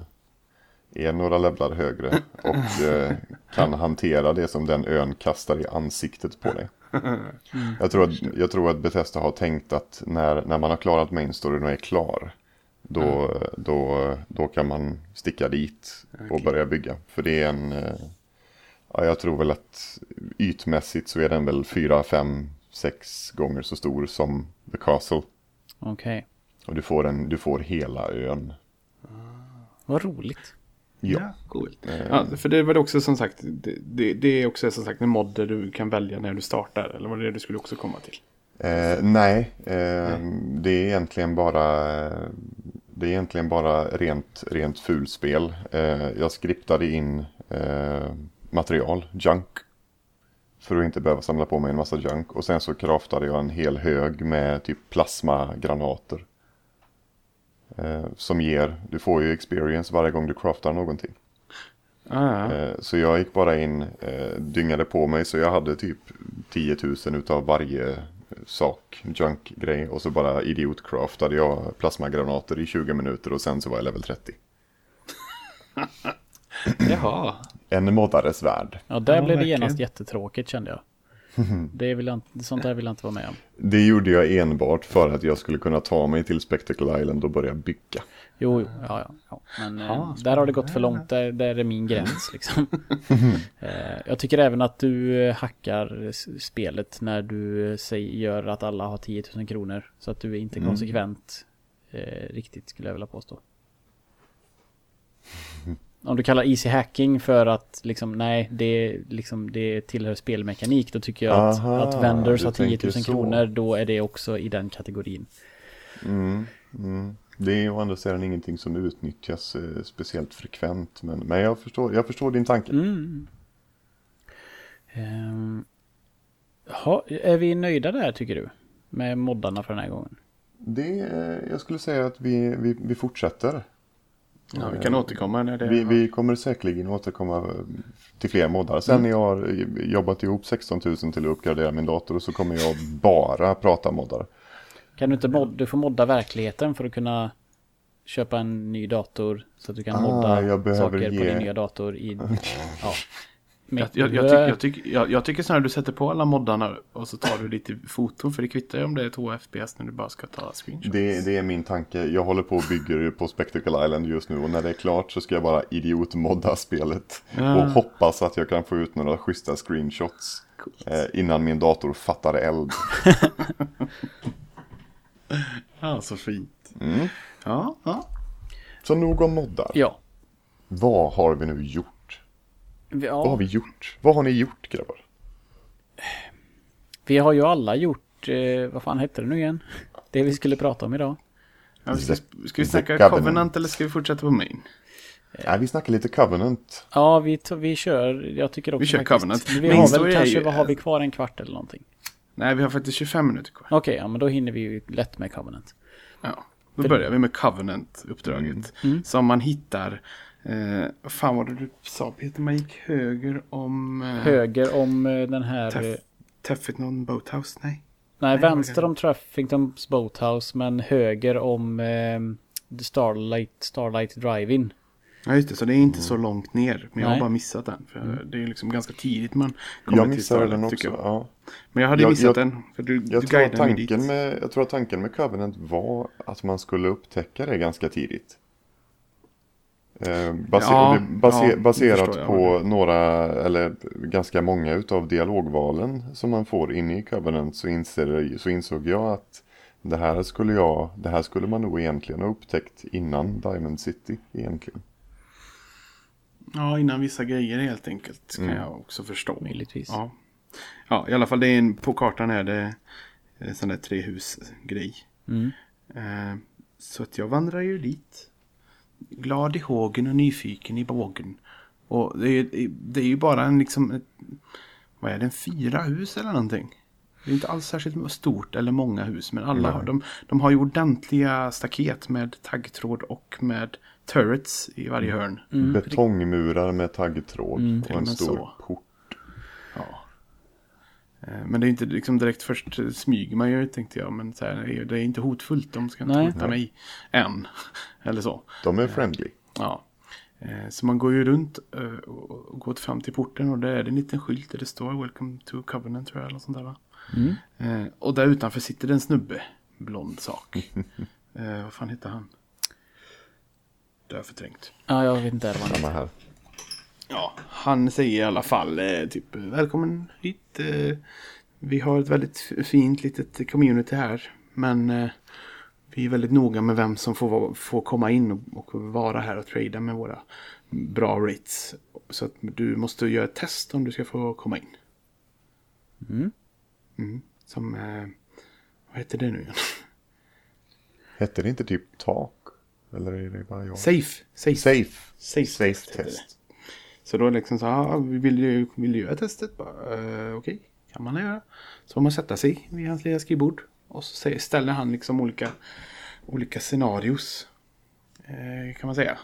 är några levlar högre och eh, kan hantera det som den ön kastar i ansiktet på dig. Jag, tror att, jag tror att Bethesda har tänkt att när, när man har klarat main storyn och är klar då, då, då kan man sticka dit och Okej. börja bygga. För det är en, eh, ja, jag tror väl att ytmässigt så är den väl fyra, fem, sex gånger så stor som The Castle. Okej. Och du får, en, du får hela ön. Vad roligt. Ja. coolt. Ja, för det var det också som sagt, det, det, det är också som sagt en mod där du kan välja när du startar. Eller var det det du skulle också komma till? Eh, nej, eh, det är egentligen bara det är egentligen bara rent, rent fulspel. Eh, jag skriptade in eh, material, junk. För att inte behöva samla på mig en massa junk. Och sen så craftade jag en hel hög med typ plasmagranater. Eh, som ger, du får ju experience varje gång du craftar någonting. Ah, Så jag gick bara in, dyngade på mig så jag hade typ 10 000 utav varje sak, junk-grej. Och så bara idiotcraftade jag plasmagranater i 20 minuter och sen så var jag level 30. Jaha. En moddares värld. Ja, där Ja, blev det verkligen. genast jättetråkigt kände jag. Det vill jag inte, sånt där vill jag inte vara med om. Det gjorde jag enbart för att jag skulle kunna ta mig till Spectacle Island och börja bygga. Jo, jo, ja, ja. ja. Men Ja, eh, där har det gått för långt. Där, där är min gräns liksom. eh, jag tycker även att du eh, hackar spelet när du säger, gör att alla har 10 000 kronor. Så att du är inte Mm. konsekvent eh, riktigt skulle jag vilja påstå. Om du kallar easy hacking för att liksom, nej, det, liksom, det tillhör spelmekanik. Då tycker jag att, Aha, att vendors du har 10 000 tänker så. kronor. Då är det också i den kategorin. Mm, mm. Det är å andra sidan ingenting som utnyttjas eh, speciellt frekvent. Men, men jag, förstår, jag förstår din tanke. Mm. Ehm, ha, är vi nöjda där tycker du? Med moddarna för den här gången? Det, eh, jag skulle säga att vi, vi, vi fortsätter. Ja, vi kan återkomma när det Vi, vi kommer säkerligen återkomma till fler moddar. Sen när jag har jobbat ihop 16 000 till att uppgradera min dator så kommer jag bara prata moddar. Kan du inte mod, du får modda verkligheten för att kunna köpa en ny dator så att du kan Ah, modda saker på ge- din nya dator i... ja. Jag, Mitt- jag, jag, tycker, jag, tycker, jag, jag tycker snarare du sätter på alla moddarna och så tar du lite foton för det kvittar ju om det är 2 FPS när du bara ska ta screenshots. Det, det är min tanke. Jag håller på och bygger på Spectacle Island just nu och när det är klart så ska jag bara idiotmodda spelet. Ja. Och hoppas att jag kan få ut några schyssta screenshots eh, innan min dator fattar eld. Ja, så fint. Mm. Ja, ja. Så nog om moddar. Ja. Vad har vi nu gjort? Vi, Vad har ja. vi gjort? Vad har ni gjort grabbar? vi har ju alla gjort... Eh, vad fan hette det nu igen? Det vi skulle prata om idag. ja vi ska, ska vi snacka Covenant. Covenant. eller ska vi fortsätta på Main? Nej, vi snackar lite Covenant. Ja, vi, vi kör. Jag tycker också Vi kör faktiskt. Covenant. Vi har väl kanske, ju- vad har vi kvar? En kvart eller någonting? Nej, vi har faktiskt 25 minuter kvar. Okej, ja men då hinner vi ju lätt med Covenant. Ja, då börjar vi med Covenant-uppdraget. Mm. Som man hittar... Eh, vad fan var det du sa Peter? Man gick höger om... Eh, Höger om eh, den här... Teff- eh, Teffetnon Boathouse? Nej. nej, vad är vänster om Truffingtons Boathouse men höger om eh, The Starlight, Starlight Drive-In. Ja, just det. Så det är inte så långt ner. Men jag har Nej. bara missat den. För det är liksom ganska tidigt man kommer Jag till Starlight, den tycker också. jag. Ja. Men jag hade Jag- missat jag- den. För du, du Jag, tror mig dit. tanken med, jag tror att tanken med Covenant var att man skulle upptäcka det ganska tidigt. Eh, base, Ja, det- base, ja, det baserat jag. på några, eller ganska många utav dialogvalen som man får inne i Covenant så, inser, så insåg jag att det här, skulle jag, det här skulle man nog egentligen ha upptäckt innan Diamond City egentligen. Ja, innan vissa grejer helt enkelt. Kan Mm. jag också förstå. Möjligtvis. Ja. ja, i alla fall det är en, på kartan är det en sån där trehusgrej. Mm. Eh, så att jag vandrar ju dit. Glad i hågen och nyfiken i bågen. Och det är, det är ju bara en liksom, ett, vad är det, en fyra hus eller någonting. Det är inte alls särskilt stort eller många hus, men alla har, de, de har ju ordentliga staket med taggtråd och med turrets i varje hörn. Betongmurar med taggtråd och Mm. och en stor så. port. Eh, Men det är inte liksom direkt först smyger man ju tänkte jag. Men så här, det är inte hotfullt. De ska inte Nej. hota mig än. Eller så. De är friendly. Ja. Eh, Så man går ju runt eh, och går fram till porten och där är det en liten skylt där det står Welcome to Covenant tror jag. Eller sånt där, va? Eh, Och där utanför sitter det en snubbe. Blond sak. vad fan heter han? Det har jag förträngt. Ja, jag vet inte Samma här. Ja, han säger i alla fall eh, typ välkommen hit. Eh, vi har ett väldigt fint litet community här. Men eh, vi är väldigt noga med vem som får, får komma in och, och vara här och trada med våra bra rates. Så att du måste göra ett test om du ska få komma in. Mm. Som, eh, vad heter det nu igen? Hette det inte typ tak? Eller är det bara jag? Safe. Safe. Safe. Safe, Safe test. Så då liksom så ah, vi vill ju vill du göra testet. Bara, eh, Okej, kan man göra. Så får man sätta sig vid hans lilla skrivbord. Och så ställer han liksom olika, olika scenarios. Eh, kan man säga.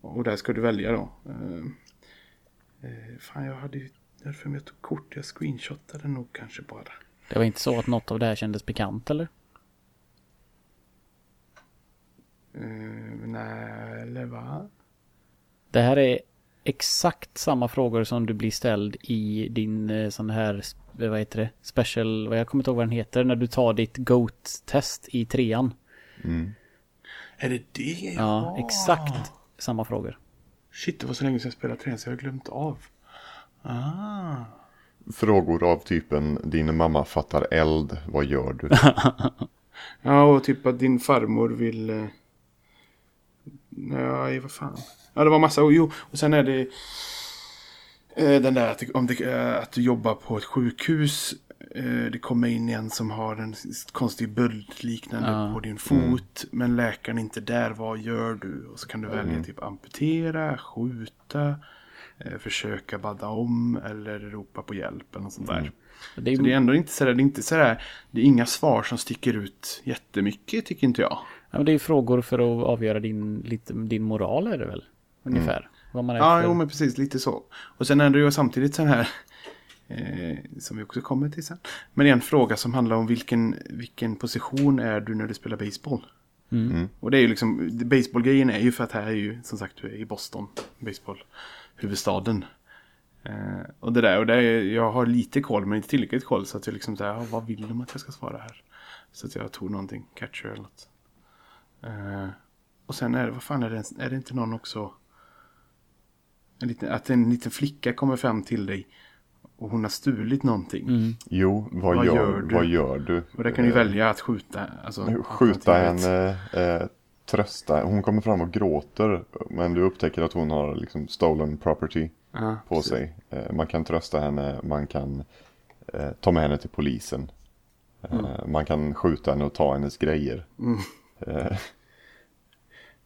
Och där ska du välja då. Eh, fan, jag hade ju därför jag tog kort. Jag screenshotade nog kanske bara. Det var inte så att något av det här kändes bekant eller? Eh, nej, eller va? Det här är exakt samma frågor som du blir ställd i din eh, sån här, sp- vad heter det, special, vad jag kommer inte ihåg vad den heter, när du tar ditt GOAT-test i trean. Är det det? Ja, exakt samma frågor. Shit, det var så länge sedan jag spelade träning så jag har glömt av. Ah. Frågor av typen din mamma fattar eld, vad gör du? Ja, och typ att din farmor vill... Nej, vad fan. Ja, det var massa. Och, jo, och sen är det eh, den där att, om det, eh, att du jobbar på ett sjukhus. Eh, det kommer in en som har en konstig böldliknande Ja. på din fot. Men läkaren är inte där. Vad gör du? Och så kan du välja typ amputera, skjuta, försöka badda om eller ropa på hjälp eller något sånt där. Det är, Så det är ändå inte sådär, det är inte sådär, det är inga svar som sticker ut jättemycket tycker inte jag. Ja, men det är frågor för att avgöra din, lite, din moral är det väl? Ungefär. Vad man är Ja, för. jo men precis lite så. Och sen är det ju samtidigt sån här, eh, som vi också kommer till sen. Men en fråga som handlar om vilken, vilken position är du när du spelar baseball? Och det är ju liksom, baseballgrejen är ju för att här är ju som sagt du är i Boston, baseball, huvudstaden. Eh, och det där, och det är, jag har lite koll men inte tillräckligt koll så att jag liksom ja, vad vill de att jag ska svara här? Så att jag tog någonting, catcher eller något. Eh, och sen är det, vad fan är det, är det inte någon också? En liten, att en liten flicka kommer fram till dig och hon har stulit någonting. Jo, vad, Vad gör, gör du? vad gör du? Och där kan du Eh, välja att skjuta. Alltså, Skjuta henne, eh, trösta. Hon kommer fram och gråter. Men du upptäcker att hon har liksom stolen property Ja, på precis. sig. Eh, man kan trösta henne, man kan eh, ta med henne till polisen. Eh, Man kan skjuta henne och ta hennes grejer. Eh,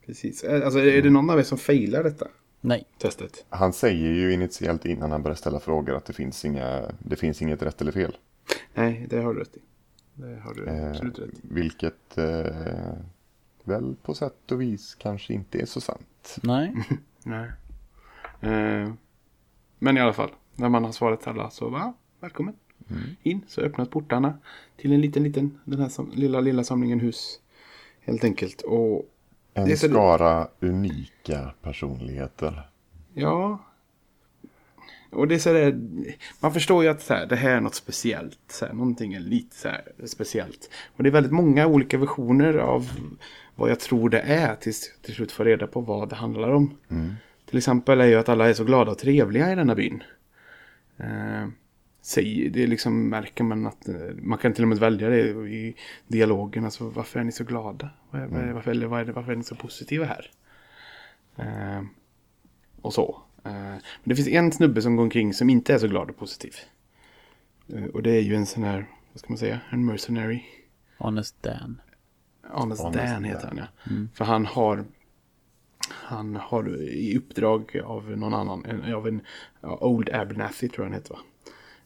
Precis. Eh, Alltså, är det någon av er som failar detta Nej. testet? han säger ju initiellt innan han börjar ställa frågor att det finns, inga, det finns inget rätt eller fel. Nej, det har du rätt i. Det har du Eh, absolut rätt i. vilket eh, väl på sätt och vis kanske inte är så sant. Nej. Nej. Eh, men i alla fall, när man har svarat alla så va, välkommen in. Så öppnas portarna till en liten, liten, den här som, lilla, lilla samlingen hus. Helt enkelt. Och En så- skara unika personligheter. Ja. Och det är så där, man förstår ju att så här, det här är något speciellt. Så här, någonting är lite så här speciellt. Och det är väldigt många olika versioner av vad jag tror det är tills till slut får reda på vad det handlar om. Till exempel är ju att alla är så glada och trevliga i denna byn. Eh, säg, det är liksom märker man att eh, man kan till och med välja det i dialogen. Alltså varför är ni så glada? Är- Varför, eller vad är det, varför är ni så positiva här? Eh, och så. Eh, Men det finns en snubbe som går omkring som inte är så glad och positiv. Eh, Och det är ju en sån här, vad ska man säga, en mercenary. Honest Dan. Honest, Honest Dan heter Dan. han ja. För han har han har i uppdrag av någon annan, en- av en ja, Old Abernathy tror jag han heter va?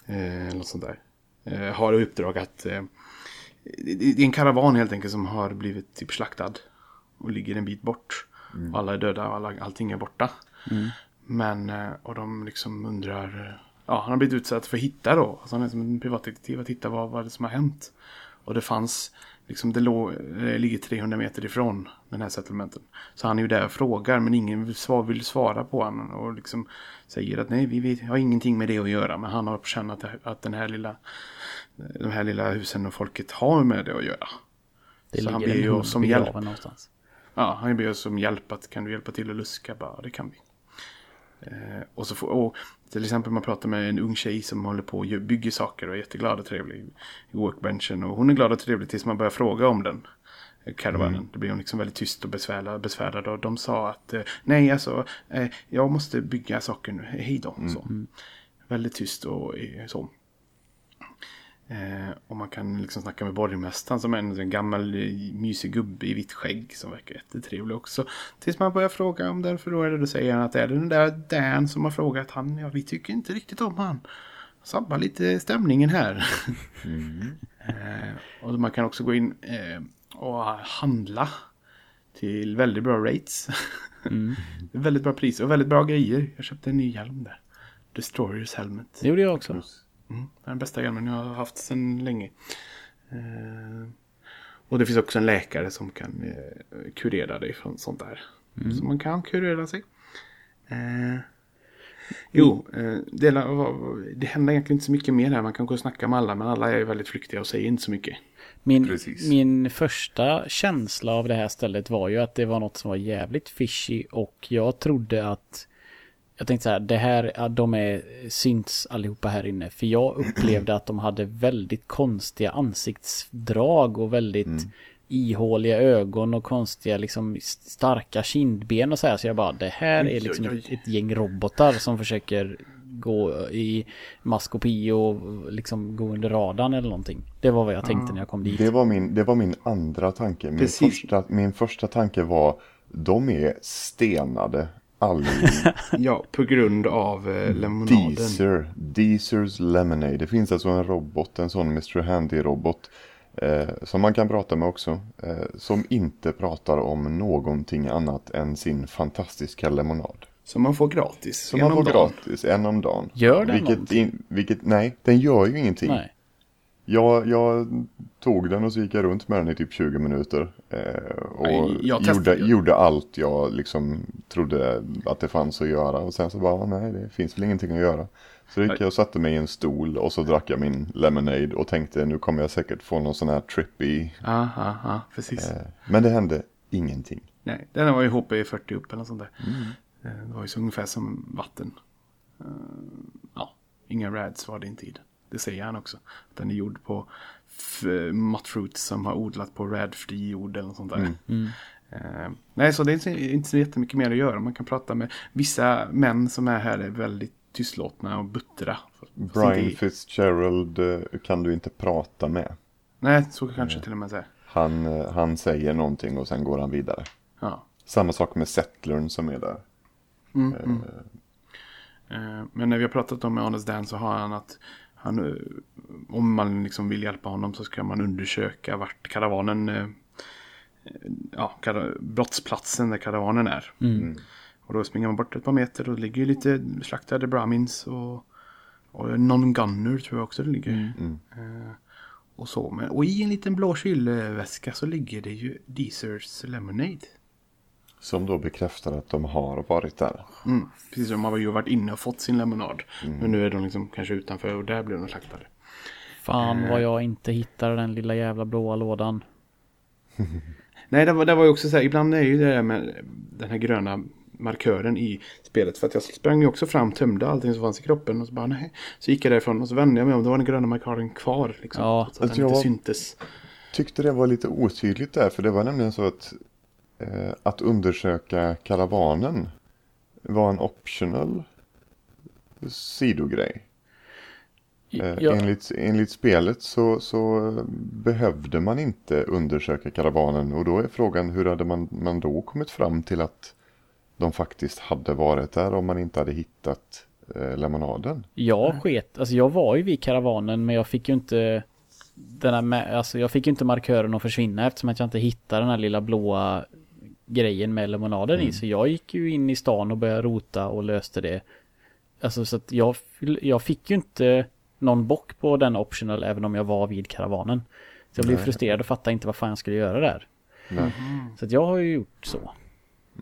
Eh, något sånt där. Eh, har uppdrag att eh, det är en karavan helt enkelt som har blivit typ slaktad. Och ligger en bit bort. Och alla är döda och alla, allting är borta. Men, eh, och de liksom undrar, eh, ja han har blivit utsatt för att hitta då. Alltså han är som en privatdetektiv att hitta vad, vad som har hänt. Och det fanns, liksom det, låg, det ligger 300 meter ifrån den här settlementen. Så han är ju där och frågar men ingen vill svara, vill svara på honom. Och liksom säger att nej vi vet, har ingenting med det att göra. Men han har på känn att, att den här lilla, de här lilla husen och folket har med det att göra. Det Så han ber ju oss som begraven hjälp. någonstans. Ja, han ber oss som hjälp att kan du hjälpa till att luska? Bara, det kan vi. Eh, och så får, och till exempel man pratar med en ung tjej som håller på och bygger saker och är jätteglad och trevlig i workbenchen. Och hon är glad och trevlig tills man börjar fråga om den. eh, Caravanen. Då blir hon liksom väldigt tyst och besvärad. besvärad och de sa att eh, nej alltså eh, jag måste bygga saker nu. Hej då. Så. Väldigt tyst och så. Eh, och man kan liksom snacka med borgmästaren som är en, en gammal eh, mysig gubbe i vitt skägg som verkar jättetrevlig också. Tills man börjar fråga om den för då säger han att är det den där Dan som har frågat han. Ja vi tycker inte riktigt om han. Sabbar lite stämningen här. eh, och man kan också gå in eh, och handla till väldigt bra rates. Är väldigt bra priser och väldigt bra grejer. Jag köpte en ny hjälm där. Destroyers Helmet. Det gjorde jag också. Mm, det är den bästa hjälmen jag har haft sedan länge. Eh, och det finns också en läkare som kan eh, kurera dig från sånt där. Så man kan kurera sig. Eh, jo, eh, det, det händer egentligen inte så mycket mer här. Man kan gå och snacka med alla, men alla är väldigt flyktiga och säger inte så mycket. Min, Precis. min första känsla av det här stället var ju att det var något som var jävligt fishy och jag trodde att jag tänkte så här, det här, ja, de är synts allihopa här inne. För jag upplevde att de hade väldigt konstiga ansiktsdrag och väldigt Mm. ihåliga ögon och konstiga liksom starka kindben och så här. Så jag bara, det här är liksom ett, ett gäng robotar som försöker gå i maskopi och liksom gå under radarn eller någonting. Det var vad jag tänkte när jag kom dit. Det var min, det var min andra tanke. Min, Precis. första, min första tanke var de är stenade allihop. Ja, på grund av eh, lemonaden. Deezer, Deezers Lemonade. Det finns alltså en robot, en sån Mr. Handy-robot. Eh, som man kan prata med också. Eh, som inte pratar om någonting annat än sin fantastiska lemonad. Som man får gratis. Som en man om får dagen. gratis, en om dagen. Gör den vilket, in, vilket, nej, den gör ju ingenting. Nej. Jag, jag tog den och så gick jag runt med den i typ 20 minuter. Eh, och jag testade gjorde, gjorde allt jag liksom trodde att det fanns att göra. Och sen så bara, nej det finns väl ingenting att göra. Så gick jag och satte mig i en stol och så drack jag min lemonade och tänkte nu kommer jag säkert få någon sån här trippy. Ja, ja, precis. Eh, men det hände ingenting. Nej, den var ju HP40 upp eller något sånt där. Eh, Det var ju så ungefär som vatten. Eh, Ja, inga rads var det inte i den. Det säger han också. Den är gjord på muttfruits som har odlat på radfri jord eller något sånt där. Eh, nej, så det är inte, inte så jättemycket mer att göra. Man kan prata med vissa män som är här är väldigt tystlåtna och buttra. Brian inte- Fitzgerald eh, kan du inte prata med. Nej, så kanske till och med säga. Han, eh, han säger någonting och sen går han vidare. Ja. Samma sak med Settlern som är där. Mm, mm. Eh, Men när vi har pratat om med Honest Dan så har han att han, eh, om man liksom vill hjälpa honom så ska man undersöka vart karavanen, eh, eh, ja, brottsplatsen där karavanen är. Och då springer man bort ett par meter och det ligger ju lite slaktade Brahmins och, och någon gunner tror jag också det ligger. Eh, och så. Men, och i en liten blå kylväska så ligger det ju Deezers Lemonade. Som då bekräftar att de har varit där. Mm, precis som man har ju varit inne och fått sin lemonad. Men nu är de liksom kanske utanför och där blir de slaktade. Fan vad jag inte hittade den lilla jävla blåa lådan. Nej, det var, det var ju också så här, ibland är ju det där med den här gröna markören i spelet. För att jag sprang ju också fram, tömde allting som fanns i kroppen och så bara nej. Så gick jag därifrån och så vände jag mig om, då var den gröna markören kvar. Liksom, Ja. så att Alltså, den inte syntes. Tyckte det var lite otydligt där för det var nämligen så att eh, att undersöka karavanen var en optional sidogrej. Eh, Ja, enligt, enligt spelet så, så eh, behövde man inte undersöka karavanen och då är frågan hur hade man, man då kommit fram till att de faktiskt hade varit där om man inte hade hittat eh, lemonaden. Jag sket, alltså jag var ju vid karavanen men jag fick ju inte den här alltså jag fick ju inte markören att försvinna eftersom att jag inte hittade den här lilla blåa grejen med lemonaden i. Så jag gick ju in i stan och började rota och löste det. Alltså så att jag, jag fick ju inte någon bock på den optional även om jag var vid karavanen. Så jag blev Nej. frustrerad och fattade inte vad fan jag skulle göra där. Nej. Så att jag har ju gjort så.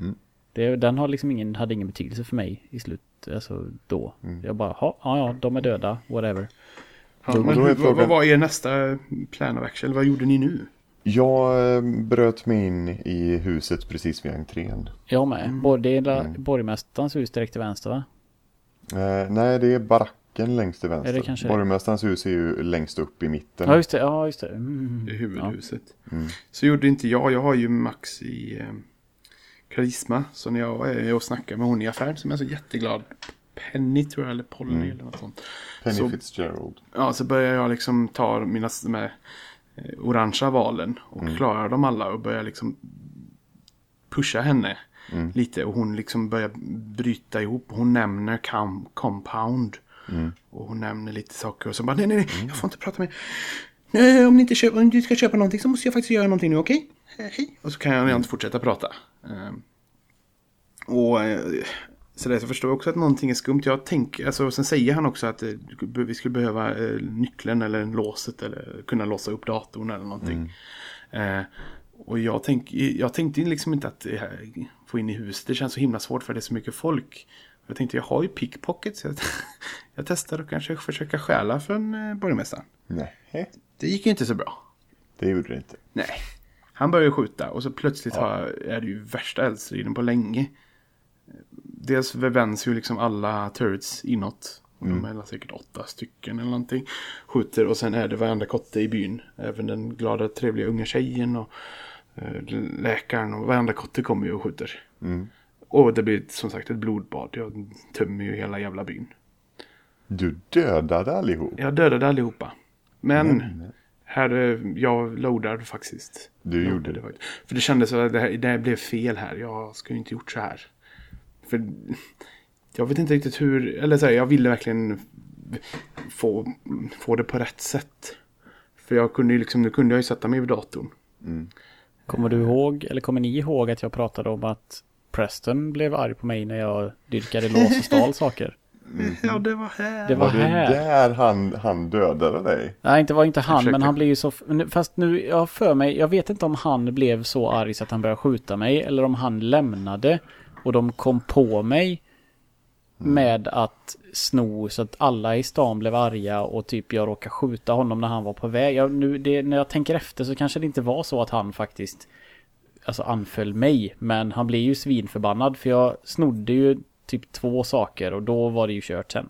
Mm. Det, den har liksom ingen, hade ingen betydelse för mig i slut, alltså då. Mm. Jag bara, ja, ja, de är döda, whatever. Ja, men hur, frågan- vad var er nästa plan of action? Vad gjorde ni nu? Jag eh, bröt mig in i huset precis vid entrén. Jag med. Mm. Det är borgmästarens hus direkt till vänster va? Eh, nej, det är baracken längst till vänster. Är det kanske det? Borgmästarens hus är ju längst upp i mitten. Ja just det, ja just det. Mm. I huvudhuset. Mm. Så gjorde inte jag. Jag har ju Max i eh, karisma. Så när jag är och snackar med hon i affären som är så jätteglad. Penny tror jag, eller Polly Mm. eller något sånt. Penny så- Fitzgerald. Ja, så börjar jag liksom ta mina de här, orangea valen och Mm. klarar dem alla och börjar liksom pusha henne Mm. lite. Och hon liksom börjar bryta ihop. Hon nämner com compound. Mm. Och hon nämner lite saker och så bara nej, nej, nej, jag får inte prata med Nej, om ni inte köper, om du ska köpa någonting så måste jag faktiskt göra någonting nu, okej? Eh, Hej. Och så kan jag inte fortsätta prata. Ehm, och eh, så där så förstår jag också att någonting är skumt. Jag tänker, alltså sen säger han också att eh, vi skulle behöva eh, nyckeln eller låset eller kunna låsa upp datorn eller någonting. Eh, och jag, tänk, jag tänkte liksom inte att här, få in i huset, det känns så himla svårt för det är så mycket folk. Jag tänkte jag har ju pickpockets, jag, jag testar och kanske försöka stjäla från eh, borgmästaren. Nej, Det gick ju inte så bra. det gjorde det inte. Nej. Han börjar skjuta och så plötsligt har, är det ju värsta eldstriden på länge. Dels vänds ju liksom alla turrets inåt. Och De är säkert åtta stycken eller någonting. Skjuter och sen är det varenda kotte i byn. Även den glada trevliga unga tjejen och eh, läkaren och varenda kotte kommer ju och skjuter. Mm. Och det blir som sagt ett blodbad. Jag tömmer ju hela jävla byn. Du dödade allihop. Jag dödade allihopa. Men Men, här, eh, jag loadar faktiskt. Du gjorde det. faktiskt. För det kändes att det, här, det här blev fel här. Jag skulle inte gjort så här. För jag vet inte riktigt hur, eller så här, jag ville verkligen få, få det på rätt sätt. För jag kunde ju liksom, nu kunde jag ju sätta mig vid datorn. Kommer du ihåg, eller kommer ni ihåg att jag pratade om att Preston blev arg på mig när jag dyrkade lås och stal saker? Ja, det var här. Det var Var det här. där han, han dödade dig? Nej, inte var inte han, men han blev ju så... Fast nu, jag för mig, jag vet inte om han blev så arg så att han började skjuta mig, eller om han lämnade och de kom på mig med att sno så att alla i stan blev arga och typ jag råkade skjuta honom när han var på väg. Jag, nu, det, när jag tänker efter så kanske det inte var så att han faktiskt alltså anföll mig, men han blev ju svinförbannad för jag snodde ju typ två saker och då var det ju kört sen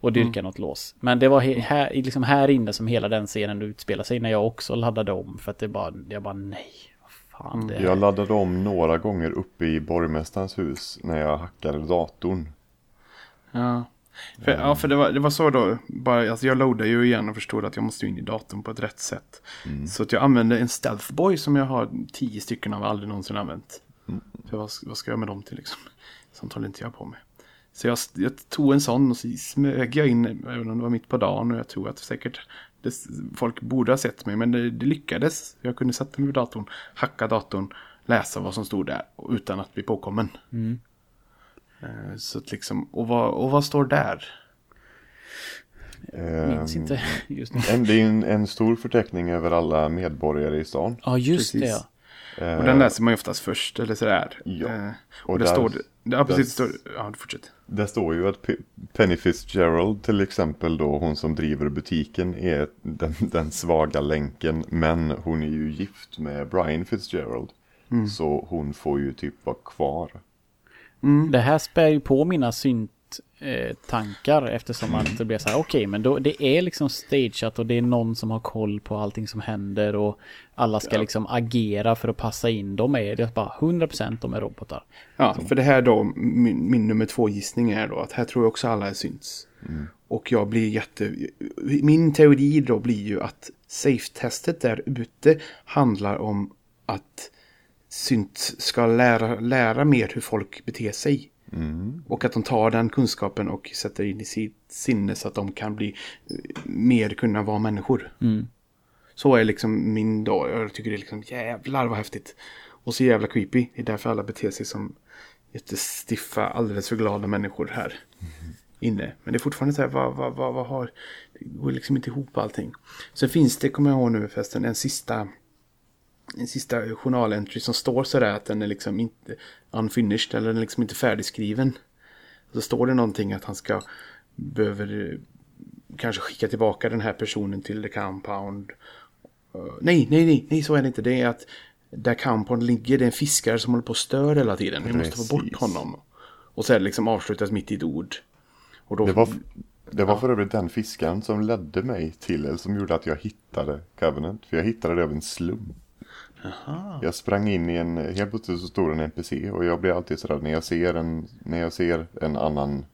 och dyrka något lås. Men det var här, liksom här inne som hela den scenen utspelar sig när jag också laddade om för att det bara, jag bara nej. Fan, det Jag laddade om några gånger uppe i borgmästarens hus när jag hackade datorn. Ja. För, ja, för det var, det var så då. Bara, alltså jag loadade ju igen och förstod att jag måste in i datorn på ett rätt sätt. Så att jag använde en Stealth Boy som jag har tio stycken av aldrig någonsin använt. För vad, vad ska jag med dem till liksom? Sånt håller inte jag på med. Så jag, jag tog en sån och så smög jag in, även om det var mitt på dagen. Och jag tror att säkert det, folk borde ha sett mig. Men det, det lyckades. Jag kunde sätta mig vid datorn, hacka datorn, läsa vad som stod där utan att bli påkommen. Eh, Så att liksom, och vad, och vad står där? minns Ehm, inte just nu. En, det är en, en stor förteckning över alla medborgare i stan. Ja, just det Precis. ja. Eh, Och den läser man ju oftast först, eller sådär. Ja. Eh, och, Och där, där- står det, ja precis, där- det står, ja fortsätt. Det står ju att P- Penny Fitzgerald till exempel då, hon som driver butiken, är den, den svaga länken. Men hon är ju gift med Brian Fitzgerald. Så hon får ju typ vara kvar. Det här spär ju på mina synt eh, tankar eftersom att det blir så här okej men då det är liksom stageat och det är någon som har koll på allting som händer och alla ska liksom agera för att passa in. De är det är bara 100% de är robotar. Ja, för det här då, min, min nummer två gissning är då att här tror jag också alla är syns. Och jag blir jätte... Min teori då blir ju att safe-testet där ute handlar om att synt ska lära, lära mer hur folk beter sig. Och att de tar den kunskapen och sätter in i sitt sinne så att de kan bli eh, mer kunna vara människor. Så är liksom min dag. Jag tycker det är liksom jävlar vad häftigt. Och så jävla creepy. Det är därför alla beter sig som jättestiffa, alldeles för glada människor här inne. Men det är fortfarande så här, vad, vad, vad, vad har... Det går liksom inte ihop allting. Sen finns det, kommer jag ihåg nu förresten, en sista... En sista journalentry som står sådär att den är liksom inte unfinished eller den är liksom inte färdigskriven. Så står det någonting att han ska behöver eh, kanske skicka tillbaka den här personen till the compound. Uh, nej, nej, nej, nej, så är det inte. Det är att där compound ligger, det är en fiskare som håller på och stör hela tiden. Vi måste få bort honom. Och det liksom avslutas mitt i ett ord. Då, Det var, det var för övrigt den fiskaren som ledde mig till, eller som gjorde att jag hittade Covenant. För jag hittade det av en slump. Jag sprang in i en, helt plötsligt så stod en NPC och jag blir alltid sådär när jag ser en, när jag ser en annan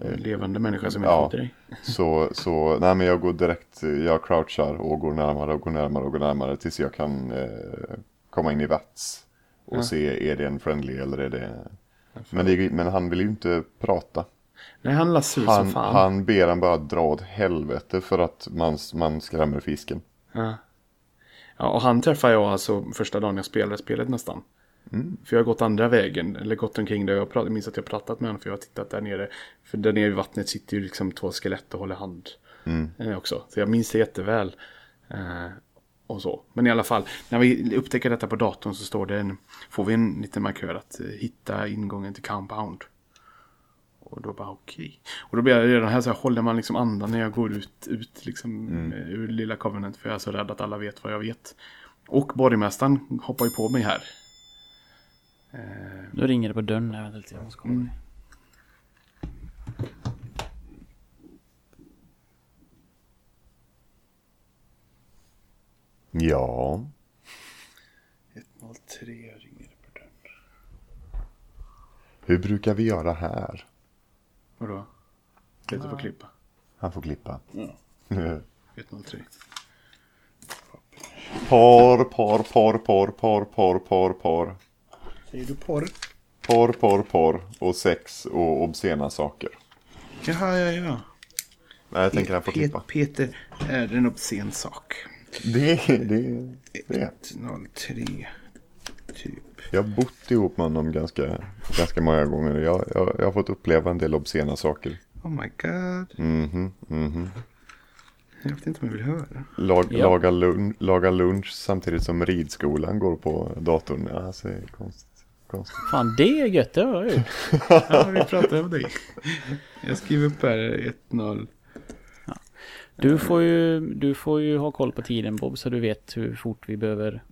en levande människa som Ja. är dig. så, så, nej men jag går direkt, jag crouchar och går närmare och går närmare och går närmare tills jag kan eh, komma in i VATS. Och se, är det en friendly eller är det... Men, det, men han vill ju inte prata. Nej, han la sur som Han, fan. han ber en bara dra åt helvete för att man, man skrämmer fisken. Ja. Ja, och han träffade jag alltså första dagen jag spelade spelet nästan. För jag har gått andra vägen, eller gått omkring där jag pratade, jag minns att jag pratat med honom för jag har tittat där nere. För där nere i vattnet sitter ju liksom två skelett och håller hand eh, också. Så jag minns det jätteväl. Eh, och så. Men i alla fall, när vi upptäcker detta på datorn så står det en, får vi en liten markör att eh, hitta ingången till compound. Och då bara okej. Och då blir jag redan här så här, håller man liksom andan när jag går ut, ut liksom eh, ur lilla Covenant. För jag är så rädd att alla vet vad jag vet. Och borgmästaren hoppar ju på mig här. Nu ringer det på dörren. Jag väntar lite, jag måste kolla. Ja, 103 ringer det på dörren. hur brukar vi göra här? Vadå? Lite får klippa. Han får klippa. Ja. 103. Par, par, par, par, par, par, par, par. Säger du porr? Par, par, par och sex och obscena saker. Jaha, ja, ja. Nej, jag tänker han får klippa. Peter är en obscen sak. Det, det, det. 103. Typ. Jag har bott ihop med honom ganska, ganska många gånger. Jag, jag, jag har fått uppleva en del obscena saker. Oh my god. Mhm, mhm. Jag vet inte om jag vill höra. Lag, Ja. laga, lunch, laga lunch samtidigt som ridskolan går på datorn. Ja, alltså, det är konstigt. konstigt. Fan det är gött, det har jag gjort. Ja, vi pratar om dig. Jag skriver upp här 1-0. Du får, ju, du får ju ha koll på tiden Bob så du vet hur fort vi behöver.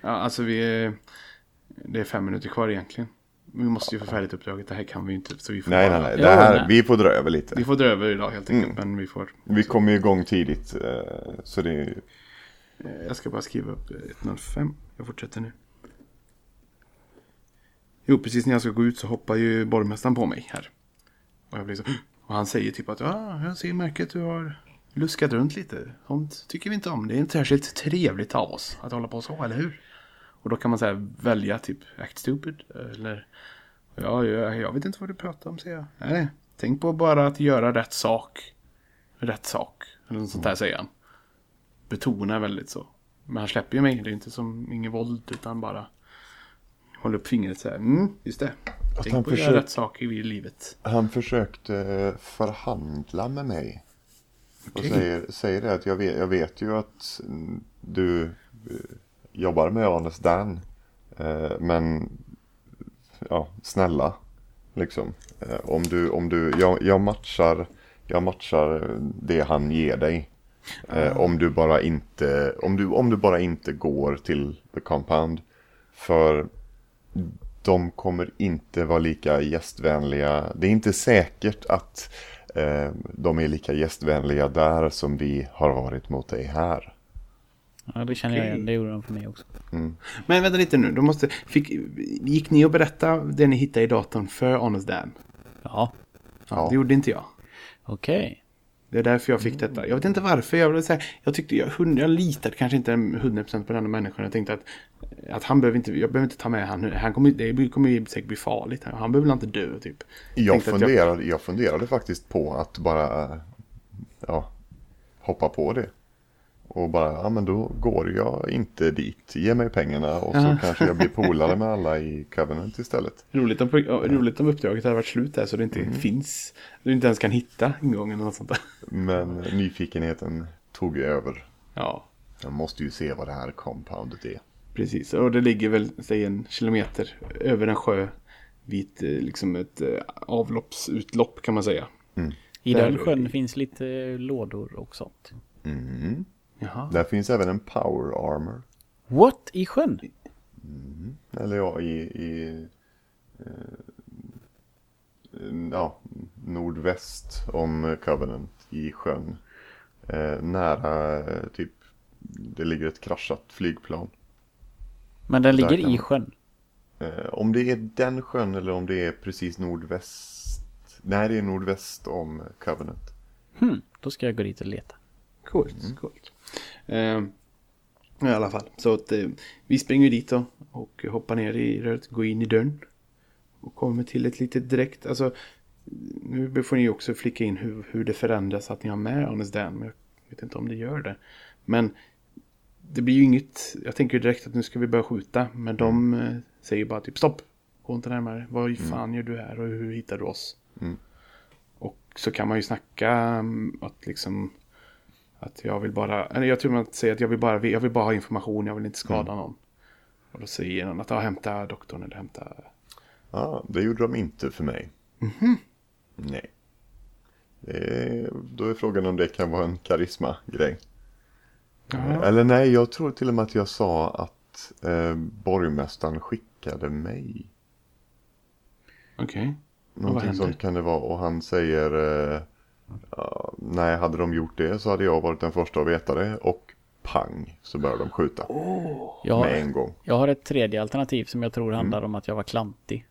Ja, alltså vi är... Det är fem minuter kvar egentligen. Vi måste ju få färdigt uppdraget. Det här kan vi ju inte. Så vi får, Nej, bara- nej, nej. Det här, vi får dra över lite. Vi får dra över idag helt enkelt. Men vi får... Vi kommer ju igång tidigt. eh, Så det är Eh, Jag ska bara skriva upp eh, 105. Jag fortsätter nu. Jo, precis när jag ska gå ut så hoppar ju borgmästaren på mig här. Och, jag blir så, och han säger typ att ah, jag ser märket du har luskat runt lite. Sånt tycker vi inte om. Det är inte särskilt trevligt av oss att hålla på så, eller hur? Och då kan man säga välja typ act stupid. Eller ja, jag, jag vet inte vad du pratar om, säger jag. Nej, nej. Tänk på bara att göra rätt sak. Rätt sak. Eller något sånt där säger han betonar väldigt så. Men han släpper ju mig. Det är inte som ingen våld utan bara håller upp fingret så här. Mm, just det. Tänk han på att göra rätt saker i livet. Han försökte förhandla med mig. Och Okej. säger, säger det att jag vet, jag vet ju att du jobbar med Honest Dan. Eh, men ja, snälla. Liksom. Eh, om du, om du, jag, jag matchar, jag matchar det han ger dig. Eh, om du bara inte, om du, om du bara inte går till the compound. För de kommer inte vara lika gästvänliga. Det är inte säkert att eh, de är lika gästvänliga där som vi har varit mot dig här. Ja det känner jag Okej. igen, det gjorde de för mig också. Men vänta lite nu. Då måste, fick, gick ni och berättade det ni hittade i datorn för Honest Dan? Ja, Ja. Det gjorde inte jag. okej. Det är därför jag fick detta. Jag vet inte varför. Jag, vill säga, jag, tyckte, jag, jag litade kanske inte 100% på den här människan. Jag tänkte att, att han behöver inte, jag behöver inte ta med han. han kommer, det kommer ju säkert bli farligt. Han behöver väl inte dö typ. Jag jag- funderade, jag funderade faktiskt på att bara ja, hoppa på det. Och bara, ja men då går jag inte dit. Ge mig pengarna och så kanske jag blir polare med alla i Covenant istället. Roligt om, roligt om uppdraget hade varit slut där så det inte finns. Du inte ens kan hitta ingången eller något sånt där. Men nyfikenheten tog över. Ja, Jag måste ju se vad det här compoundet är. precis. Och det ligger väl, säg en kilometer över en sjö. Vid ett, eh, liksom ett eh, avloppsutlopp kan man säga. I Där- den sjön finns lite eh, lådor och sånt. Mm. Jaha. Där finns även en power armor. What? I sjön? Eller ja, i, i eh, ja, nordväst om Covenant i sjön. Eh, nära typ, det ligger ett kraschat flygplan. Men den Där ligger i sjön. Eh, om det är den sjön eller om det är precis nordväst. Nej, det är nordväst om Covenant. Hmm, då ska jag gå dit och leta. Coolt, coolt. Eh, I alla fall, så att eh, vi springer dit då och hoppar ner i röret, går in i dörren. Och kommer till ett litet direkt, alltså nu får ni också flicka in hur, hur det förändras att ni har med Honest Dan, men jag vet inte om det gör det. Men det blir ju inget, jag tänker direkt att nu ska vi börja skjuta, men de eh, säger bara typ stopp, gå inte närmare, vad fan gör du här och hur hittar du oss? Mm. Och så kan man ju snacka mm, att liksom att jag vill bara, eller jag tror man säger att jag vill bara, jag vill bara ha information, jag vill inte skada någon. Och då säger någon att ja, hämta doktorn eller hämta... Ja, det gjorde de inte för mig. Nej. Det är, då är frågan om det kan vara en karisma-grej. Eller nej, jag tror till och med att jag sa att eh, borgmästaren skickade mig. Okej. Någonting hände? sånt kan det vara. Och han säger, eh, ja, nej hade de gjort det så hade jag varit den första att veta det. Och pang så började de skjuta. Jag Med har, en gång. jag har ett tredje alternativ som jag tror handlar om att jag var klantig.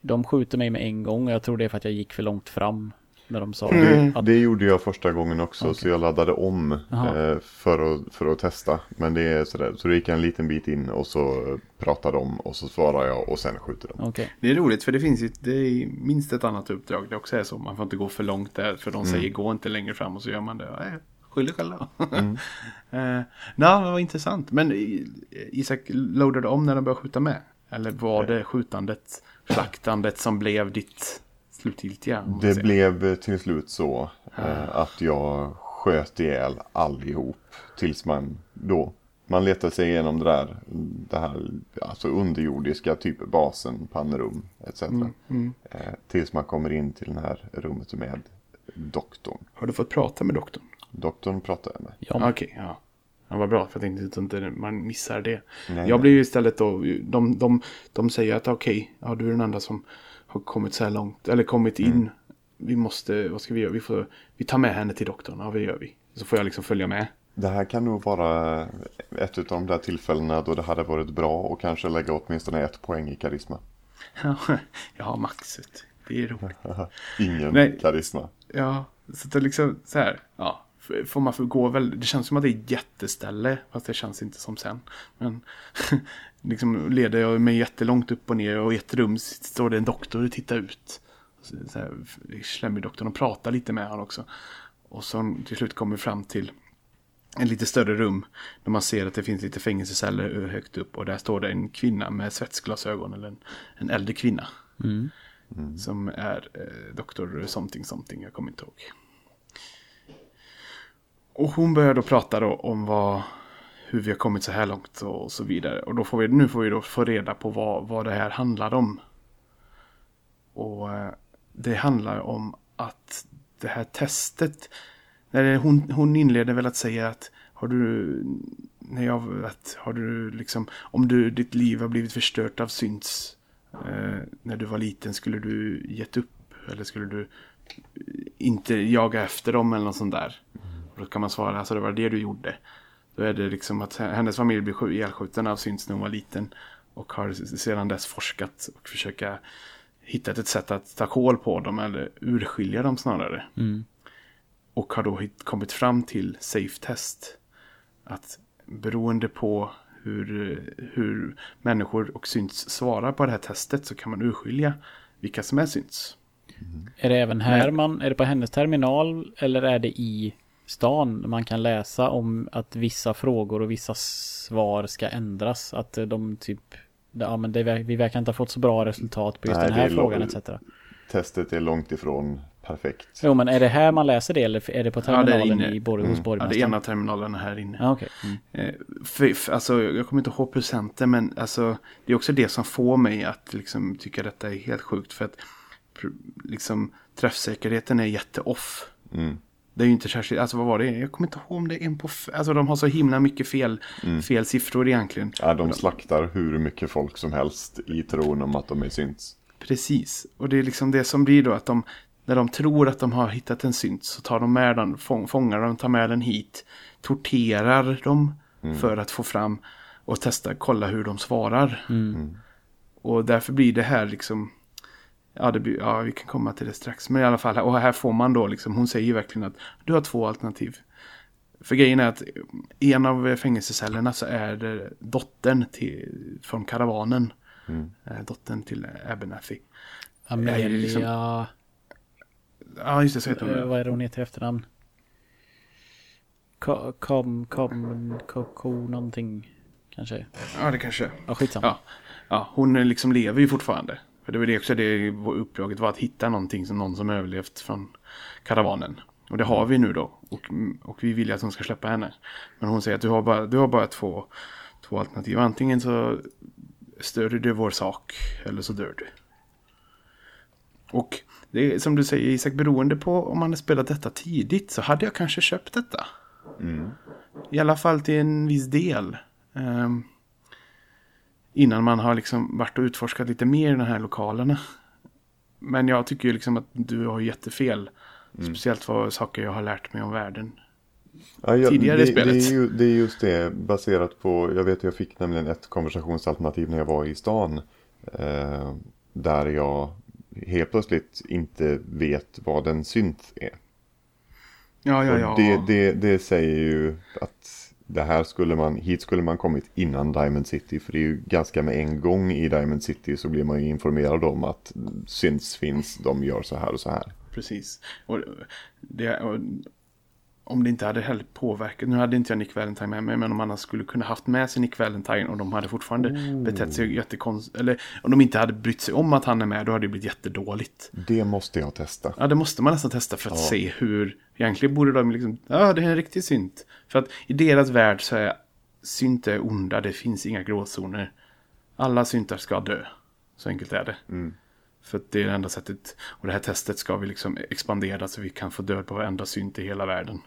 De skjuter mig med en gång och jag tror det är för att jag gick för långt fram. När de sa Det, att det gjorde jag första gången också så jag laddade om eh, för, att, för att testa. Men det är sådär, så det gick jag en liten bit in och så eh, pratade de och så svarade jag och sen skjuter de. Okej. Det är roligt för det finns ju det är minst ett annat uppdrag. Det också är så. Man får inte gå för långt där. För de säger gå inte längre fram och så gör man det. Ja, Skyll dig själv då. eh, det var intressant. Men eh, Isak, loadade om när de började skjuta med? Eller var det skjutandet, slaktandet som blev ditt slutgiltiga? Det blev till slut så eh, att jag sköt ihjäl allihop. Tills man då, man letar sig igenom det där, det här alltså underjordiska typ basen, pannrum etc. Eh, tills man kommer in till det här rummet med doktorn. Har du fått prata med doktorn? Doktorn pratar jag med. Ja, Ja, Okej, ja. Ja, vad bra, för jag tänkte att inte man missar det. Nej. jag blir ju istället då, de, de, de säger att okej, ja, du är den enda som har kommit så här långt, eller kommit in. Vi måste, vad ska vi göra? Vi, får, vi tar med henne till doktorn, ja, vad gör vi? Så får jag liksom följa med. Det här kan nog vara ett av de där tillfällena då det hade varit bra och kanske lägga åtminstone ett poäng i karisma. jag har maxet, det är roligt. Ingen Nej. karisma. Ja, så det är liksom så här, ja. Får man få gå väl, det känns som att det är jätteställe, fast det känns inte som sen. Men liksom leder jag mig jättelångt upp och ner och i ett rum står det en doktor och tittar ut. Så, så här, slemmig doktorn och pratar lite med honom också. Och så till slut kommer vi fram till en lite större rum. Där man ser att det finns lite fängelseceller högt upp. Och där står det en kvinna med svetsglasögon. Eller en, en äldre kvinna. Som är eh, doktor something something. Jag kommer inte ihåg. Och hon börjar då prata då om vad, hur vi har kommit så här långt och så vidare. Och då får vi, nu får vi då få reda på vad, vad det här handlar om. Och eh, det handlar om att det här testet. När hon, hon inleder väl att säga att har du, när jag, att har du liksom, om du, ditt liv har blivit förstört av synts. eh, när du var liten, skulle du gett upp? Eller skulle du eh, inte jaga efter dem eller något sånt där? Och då kan man svara, alltså det var det du gjorde. Då är det liksom att hennes familj skj- ihjälskjuten av syns när hon var liten. Och har sedan dess forskat och försöka hittat ett sätt att ta koll på dem eller urskilja dem snarare. Mm. Och har då kommit fram till safe test. Att beroende på hur, hur människor och syns svarar på det här testet så kan man urskilja vilka som är syns. Är det även här man, är det på hennes terminal eller är det i stan man kan läsa om att vissa frågor och vissa svar ska ändras? Att eh, de typ, ja men det, vi verkar inte ha fått så bra resultat på just Nej, den här frågan lång- etc. Testet är långt ifrån perfekt. Jo men är det här man läser det eller är det på Ja, det är terminalen inne. i Borg, hos Ja, det är borgmästaren? en av terminalerna här inne. Ja, okej. Mm. Eh, för, för, alltså, jag kommer inte ihåg procenten men alltså, det är också det som får mig att liksom, tycka detta är helt sjukt. För att liksom, träffsäkerheten är jätteoff. Mm. Det är ju inte särskilt, alltså vad var det? Jag kommer inte ihåg om det är en på, alltså de har så himla mycket fel, fel siffror egentligen. Ja, de slaktar hur mycket folk som helst i tron om att de är syns. Precis, och det är liksom det som blir då att de, när de tror att de har hittat en synt så tar de med den, fång, fångar den, tar med den hit, torterar dem för att få fram och testa, kolla hur de svarar. Och därför blir det här liksom, ja, det blir, ja vi kan komma till det strax, men i alla fall, och här får man då liksom, hon säger ju verkligen att du har två alternativ. För grejen är att i en av fängelsecellerna så är det dottern till, från karavanen. Eh, Dottern till Abernathy. Amelia, liksom- Ja, just det, så heter hon. eh, vad är det hon heter i efternamn? Kom, kom, ko, ko, någonting kanske. Ja, det kanske. Ja, skitsamma. Ja, ja hon eh, liksom lever ju fortfarande. För det var det också det uppdraget var att hitta någonting som någon som överlevt från karavanen. Och det har vi nu då. Och, och vi vill ju att hon ska släppa henne. Men hon säger att du har bara, du har bara två, två alternativ. Antingen så stödjer du vår sak eller så dör du. Och det är som du säger Isak, beroende på om man har spelat detta tidigt så hade jag kanske köpt detta. I alla fall till en viss del. Ehm, innan man har liksom varit och utforskat lite mer i de här lokalerna. Men jag tycker ju liksom att du har jättefel. Speciellt vad saker jag har lärt mig om världen. Ja, jag, Tidigare det, i spelet. Det är, ju, det är just det baserat på, jag vet jag fick nämligen ett konversationsalternativ när jag var i stan. Eh, där jag helt plötsligt inte vet vad en synt är. Ja, ja, ja. Det, det, det säger ju att det här skulle man, hit skulle man kommit innan Diamond City. För det är ju ganska med en gång i Diamond City så blir man ju informerad om att syns finns, de gör så här och så här. Precis. Och det, och om det inte hade heller påverkat, nu hade inte jag Nick Valentine med mig, men om man skulle kunna haft med sig Nick Valentine och de hade fortfarande betett sig jättekonstigt, eller om de inte hade brytt sig om att han är med, då hade det blivit jättedåligt. Det måste jag testa. Ja, det måste man nästan testa för att se hur, egentligen borde de liksom, ja det är en riktig synt. För att i deras värld så är synt är onda, det finns inga gråzoner. Alla syntar ska dö. Så enkelt är det. För att det är det enda sättet, och det här testet ska vi liksom expandera så vi kan få död på varenda synt i hela världen.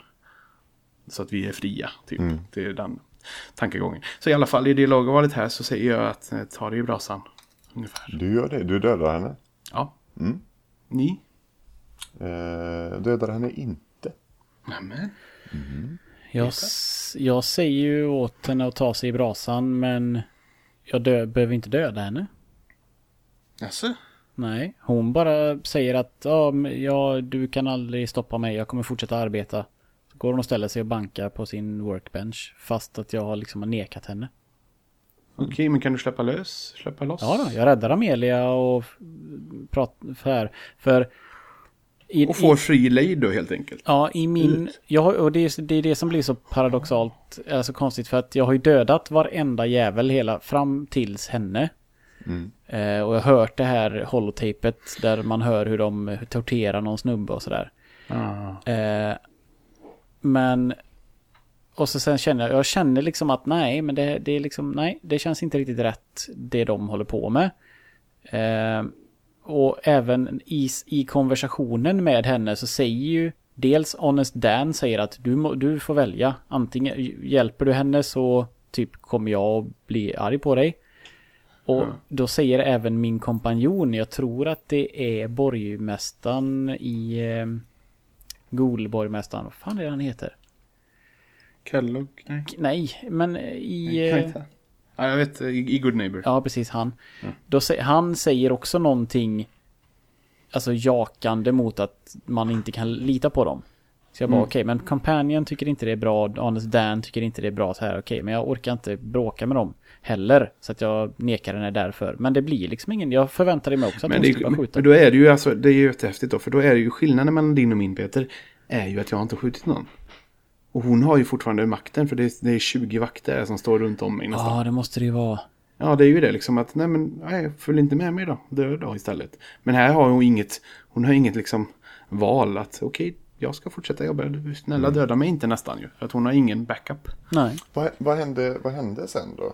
Så att vi är fria, typ. Det är den tankegången. Så i alla fall i det lagvalet här så säger jag att eh, ta det i brasan. Ungefär. Du gör det, du dödar henne. Ja. Mm. Ni? Eh, dödar henne inte. Nämen. Jag, s- jag säger ju åt henne att ta sig i brasan men jag dö, behöver inte döda henne. Jaså? Nej, hon bara säger att ja, du kan aldrig stoppa mig, jag kommer fortsätta arbeta. Går hon och ställer sig och bankar på sin workbench fast att jag har liksom nekat henne. Okej, men kan du släppa lös? Släppa loss? Ja då, jag räddar Amelia och pratar för, för i, Och får fri lejd då helt enkelt. Ja, i min... Jag och det är, det är det som blir så paradoxalt, alltså konstigt, för att jag har ju dödat varenda jävel hela fram tills henne. Eh, och jag har hört det här holotapet där man hör hur de torterar någon snubbe och sådär. Ah. Eh, men... Och så sen känner jag, jag känner liksom att nej, men det, det är liksom, nej, det känns inte riktigt rätt det de håller på med. Eh, och även i, i konversationen med henne så säger ju dels Honest Dan säger att du, må, du får välja. Antingen hjälper du henne så typ kommer jag att bli arg på dig. Och då säger även min kompanjon, jag tror att det är borgmästaren i eh, Golborgmästaren, vad fan är det han heter? Kellogg? Nej. Nej, men i... Inte. Ja, jag vet. I, i Good Neighbor. Ja, precis han. Då, sä- han säger också någonting alltså jakande mot att man inte kan lita på dem. Så jag bara Mm. okej, men Companion tycker inte det är bra, Honest Dan tycker inte det är bra så här, okej, men jag orkar inte bråka med dem heller. Så att jag nekar henne därför. Men det blir liksom ingen, jag förväntade mig också att Men, hon det, skulle bara skjuta. men då är det ju alltså, det är ju jättehäftigt då. För då är det ju skillnaden mellan din och min Peter. Är ju att jag har inte skjutit någon. Och hon har ju fortfarande makten för det är, det är 20 vakter som står runt om mig nästan. Ja, det måste det ju vara. Ja, det är ju det liksom att nej men nej, följ inte med mig då. Dö då istället. Men här har hon inget, hon har inget liksom val att okej, jag ska fortsätta jobba. Du, Snälla döda mig inte nästan ju. För att hon har ingen backup. Nej. Vad, vad, hände, vad hände sen då?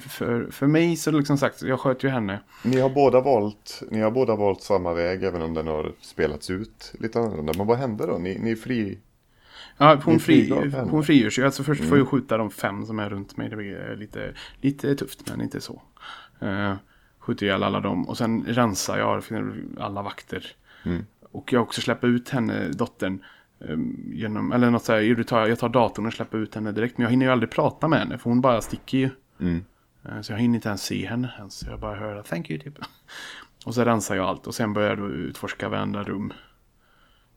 För, för mig så liksom sagt, jag sköt ju henne. Ni har, båda valt, ni har båda valt samma väg även om den har spelats ut lite annorlunda. Men vad hände då? Ni, ni är fri... Ja, hon, fri, hon frigörs ju. Alltså först får jag skjuta de fem som är runt mig. Det blir lite, lite tufft, men inte så. Uh, skjuter ihjäl alla dem och sen rensar jag alla vakter. Och jag också släpper ut henne, dottern. ehm, genom, eller något så här, tar, jag tar datorn och släpper ut henne direkt. Men jag hinner ju aldrig prata med henne för hon bara sticker ju. Mm. Eh, Så jag hinner inte ens se henne ens. Jag bara hör thank you typ. Och så rensar jag allt och sen börjar jag då utforska varenda rum.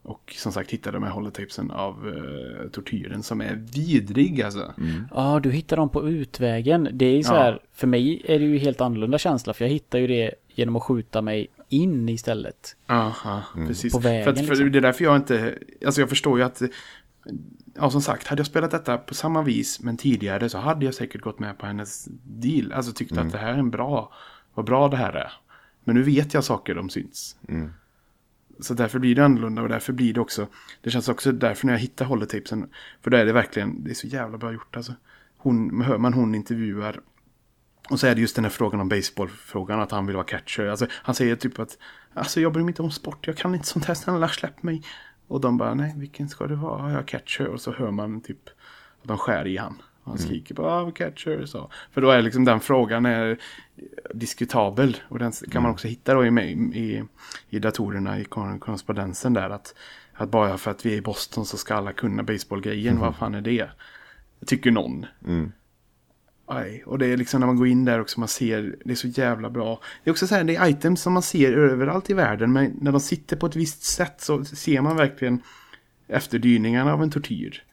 Och som sagt hittade de här holotapesen av uh, tortyren som är vidrig alltså. Ja, du hittar dem på utvägen. Det är ju så Ja. här, för mig är det ju helt annorlunda känsla. För jag hittar ju det genom att skjuta mig in istället. Aha, precis. På vägen, för, att, för liksom. Det är därför jag inte, alltså jag förstår ju att, ja som sagt, hade jag spelat detta på samma vis men tidigare så hade jag säkert gått med på hennes deal. Alltså tyckt att det här är en bra, vad bra det här är. Men nu vet jag saker om syns. Så därför blir det annorlunda och därför blir det också, det känns också därför när jag hittar holotapesen, för då är det verkligen, det är så jävla bra gjort alltså. Hon, hör man hon intervjuar och så är det just den här frågan om baseballfrågan, att han vill vara catcher. Alltså, han säger typ att, alltså jag bryr mig inte om sport, jag kan inte sånt här, snälla släpp mig. Och de bara, nej vilken ska det vara? Ja, Jag är catcher. Och så hör man typ att de skär i han. Och han skriker bara, ah, catcher. Så. För då är liksom den frågan är diskutabel. Och den kan man också hitta då i, i, i datorerna, i korre- korrespondensen där. Att, att bara för att vi är i Boston så ska alla kunna baseballgrejen, vad fan är det? Tycker någon. Aj, och det är liksom när man går in där också, man ser, det är så jävla bra. Det är också så här, det är items som man ser överallt i världen, men när de sitter på ett visst sätt så ser man verkligen efterdyningarna av en tortyr.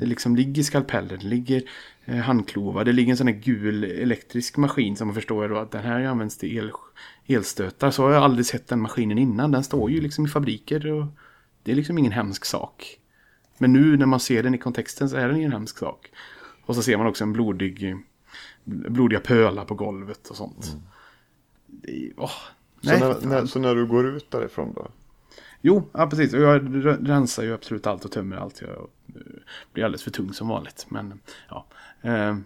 Det liksom ligger skalpeller, det ligger eh, handklovar, det ligger en sån här gul elektrisk maskin som man förstår då att den här används till el, elstötar. Så har jag aldrig sett den maskinen innan, den står ju liksom i fabriker och det är liksom ingen hemsk sak. Men nu när man ser den i kontexten så är den ingen hemsk sak. Och så ser man också en blodig, blodiga pölar på golvet och sånt. Det är, åh, Så, nej, när, fan. när, så när du går ut därifrån då? Jo, ja, precis. Och jag rensar ju absolut allt och tömmer allt. Jag eh, blir alldeles för tung som vanligt. Men ja. Eh,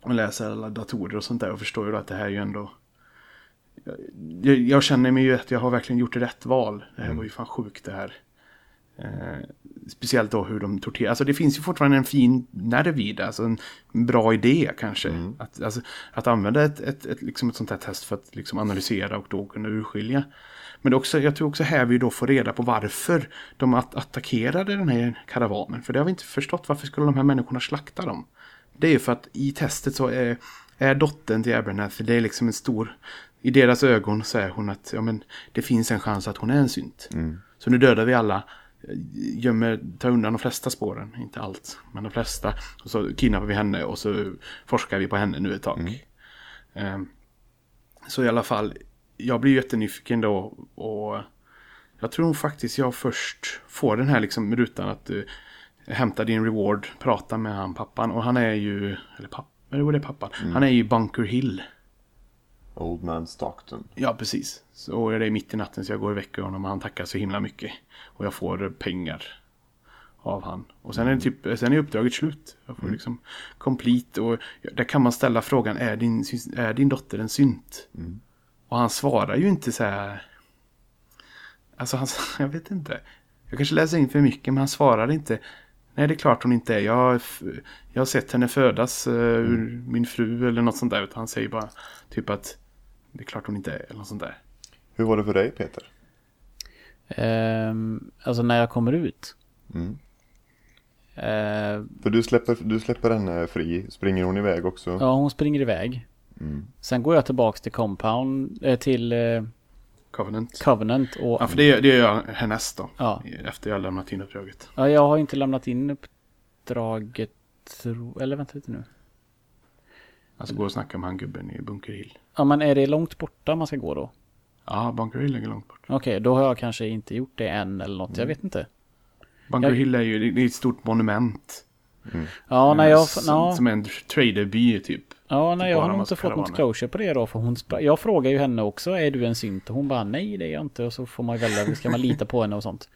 och läser alla datorer och sånt där och förstår ju att det här är ju ändå... Jag, jag känner mig ju att jag har verkligen gjort rätt val. Det här var ju fan sjukt det här. Eh, speciellt då hur de torterar. Alltså det finns ju fortfarande en fin nerv i det. Alltså en, bra idé kanske. Att, alltså, att använda ett, ett, ett, liksom ett sånt här test för att liksom analysera och då kunna urskilja. Men också, jag tror också här vi då får reda på varför de att attackerade den här karavanen. För det har vi inte förstått. Varför skulle de här människorna slakta dem? Det är ju för att i testet så är, är dottern till Abernathy, det är liksom en stor... I deras ögon så är hon att ja, men, det finns en chans att hon är en synt. Så nu dödar vi alla, gömmer, tar undan de flesta spåren, inte allt, men de flesta. Och så kidnappar vi henne och så forskar vi på henne nu ett tag. Ehm, så i alla fall, jag blir jättenyfiken då och jag tror faktiskt jag först får den här liksom rutan att uh, hämta din reward, prata med han pappan och han är ju, eller pappa, det är pappan, han är ju Bunker Hill. Old Man Stockton. Ja, precis. Så är det mitt i natten så jag går och väcker honom och han tackar så himla mycket. Och jag får pengar av han. Och sen är, det typ, sen är uppdraget slut. Jag får liksom complete och där kan man ställa frågan är din, är din dotter en synt? Och han svarar ju inte så här. Alltså han, jag vet inte. Jag kanske läser in för mycket men han svarar inte. Nej det är klart hon inte är. Jag jag har sett henne födas uh, ur min fru eller något sånt där. Utan han säger bara typ att det är klart hon inte är. Eller något sånt där. Hur var det för dig Peter? Ehm, alltså när jag kommer ut. Mm. Ehm, För du släpper, du släpper henne fri. Springer hon iväg också? ja, hon springer iväg. Mm. Sen går jag tillbaks till compound, eh, till eh, Covenant. Covenant och... Ja, för det, det gör jag härnäst då. Ja. Efter jag lämnat in uppdraget. Ja, jag har inte lämnat in uppdraget, eller vänta lite nu. Alltså gå och snacka med han gubben i Bunker Hill. Ja, men är det långt borta man ska gå då? Ja, Bunker Hill ligger långt bort. Okej, då har jag kanske inte gjort det än eller något, jag vet inte. Bunker Jag- Hill är ju det är ett stort monument. Ja, nej, jag, som, ja, som en traderby typ. ja, nej, jag bara har nog inte fått något closure på det då. För hon spra- jag frågar ju henne också, är du en synt? Och hon bara, nej det är jag inte. Och så får man välja, ska man lita på henne och sånt.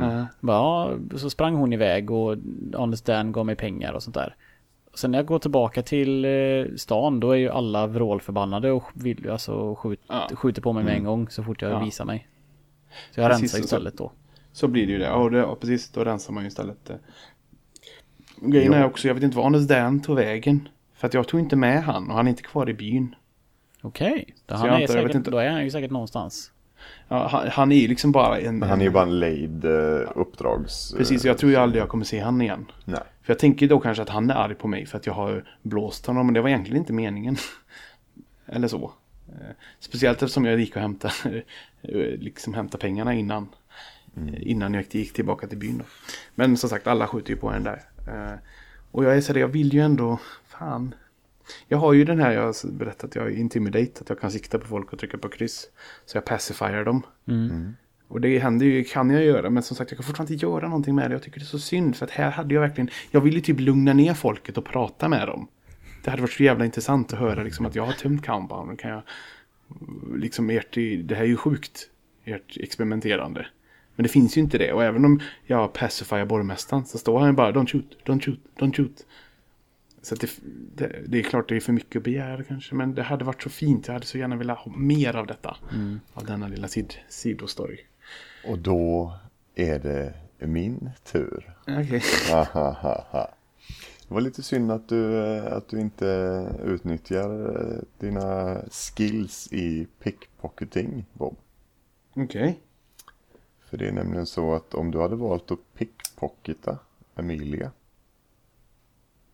Ja. Bara, Ja, så sprang hon iväg och Honest Dan gav mig pengar och sånt där. Sen när jag går tillbaka till eh, stan då är ju alla vrålförbannade och vill, alltså, skjut, Ja. skjuter på mig med en gång så fort jag Ja. visar mig. Så jag Precis, rensar istället då. Så blir det ju det. Ja, det, precis. Då rensar man ju istället. eh. Grejen Ja. är också, jag vet inte var Anders Dan tog vägen. För att jag tog inte med han och han är inte kvar i byn. Okej, då, Så han är säkert, inte. då är han ju säkert någonstans. Ja, han, han är ju liksom bara en... Men han är ju bara en lejd eh, uppdrags... Precis, jag tror ju aldrig jag kommer se han igen. Nej. För jag tänker då kanske att han är arg på mig för att jag har blåst honom. Men det var egentligen inte meningen. Eller så. Eh, Speciellt eftersom jag gick och hämtade, eh, liksom hämtade pengarna innan. eh, Innan jag gick tillbaka till byn då. Men som sagt, alla skjuter ju på en där. Och jag är så där, jag vill ju ändå, fan. Jag har ju den här, jag har berättat att jag är intimidate, att jag kan sikta på folk och trycka på kryss. Så jag pacifierar dem. Och det händer ju, kan jag göra, men som sagt jag kan fortfarande inte göra någonting med det. Jag tycker det är så synd, för att här hade jag verkligen, jag ville typ lugna ner folket och prata med dem. Det hade varit så jävla intressant att höra liksom att jag har tömt compound. Kan jag, liksom ert, det här är ju sjukt, ert experimenterande. Men det finns ju inte det, och även om jag pacifierar borgmästaren så står han ju bara don't shoot, don't shoot, don't shoot. Så det, det, det är klart det är för mycket att begära kanske, men det hade varit så fint. Jag hade så gärna velat ha mer av detta. Av denna lilla sid, sidostory. Och då är det min tur. Okej. Ahahaha. Det var lite synd att du, eh, att du inte utnyttjar eh, dina skills i pickpocketing, Bob. Okej. För det är nämligen så att om du hade valt att pickpocketa Emilia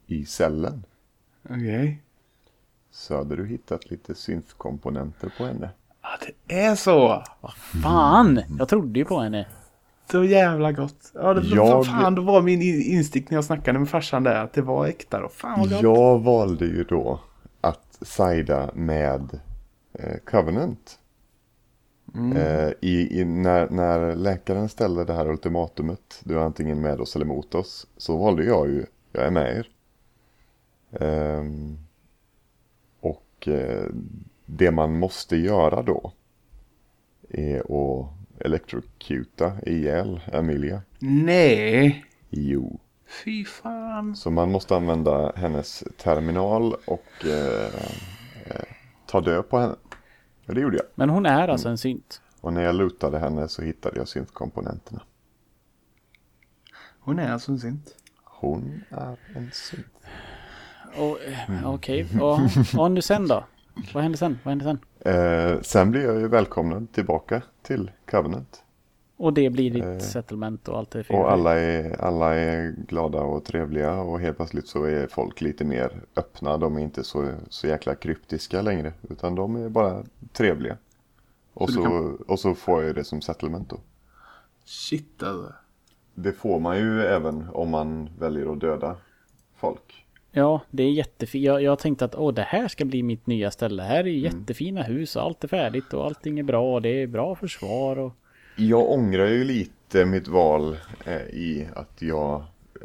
i cellen Okej. så hade du hittat lite synthkomponenter på henne. Det är så. Fan! Jag trodde ju på henne. Så jävla gott. Ja, det, Jag- Fan, då var min in- instinkt när jag snackade med farsan där att det var äkta då. Fan vad gott. Jag valde ju då att sida med eh, Covenant. Eh, i, i, när, när läkaren ställde det här ultimatumet, du är antingen med oss eller mot oss, så valde jag ju, jag är med er. Ehm, och eh, det man måste göra då är att electrocuta ihjäl Emilia. Nej. Jo. Fy fan. Så man måste använda hennes terminal och eh, eh, ta död på henne. Och det gjorde jag. Men hon är alltså en synt. Och när jag lutade henne så hittade jag syntkomponenterna. Hon är alltså en synt. Hon är en synt. Och, eh, Okej, och vad hände sen då? Vad hände sen? Vad hände sen? Eh, sen blev jag ju välkomnad tillbaka till Covenant. Och det blir ditt Eh, settlement och allt det är Och alla är, alla är glada och trevliga och helt plötsligt så är folk lite mer öppna. De är inte så, så jäkla kryptiska längre. Utan de är bara trevliga. Och Så så, och så får jag det som settlement då. Shit alltså. Det får man ju även om man väljer att döda folk. Ja, det är jättefint. Jag, jag tänkte att åh, det här ska bli mitt nya ställe. Här är ju jättefina hus och allt är färdigt och allting är bra. och Det är bra försvar och... Jag ångrar ju lite mitt val eh, i att jag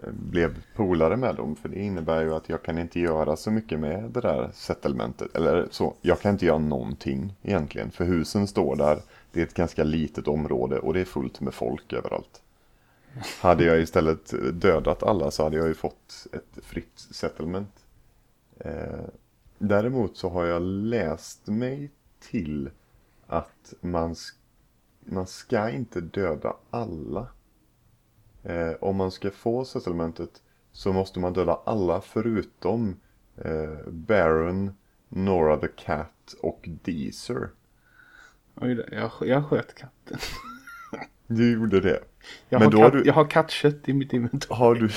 eh, blev polare med dem. För det innebär ju att jag kan inte göra så mycket med det där settlementet. Eller så, jag kan inte göra någonting egentligen. För husen står där, det är ett ganska litet område och det är fullt med folk överallt. Hade jag istället dödat alla så hade jag ju fått ett fritt settlement. Eh, däremot så har jag läst mig till att man, man ska inte döda alla. Eh, om man ska få settlementet så måste man döda alla förutom eh, Baron, Nora the Cat och Deezer. Oj, då, jag, jag sköt katten. Du gjorde det. Jag, Men har, då har katt, du- jag har kattkött i mitt inventar. Har du,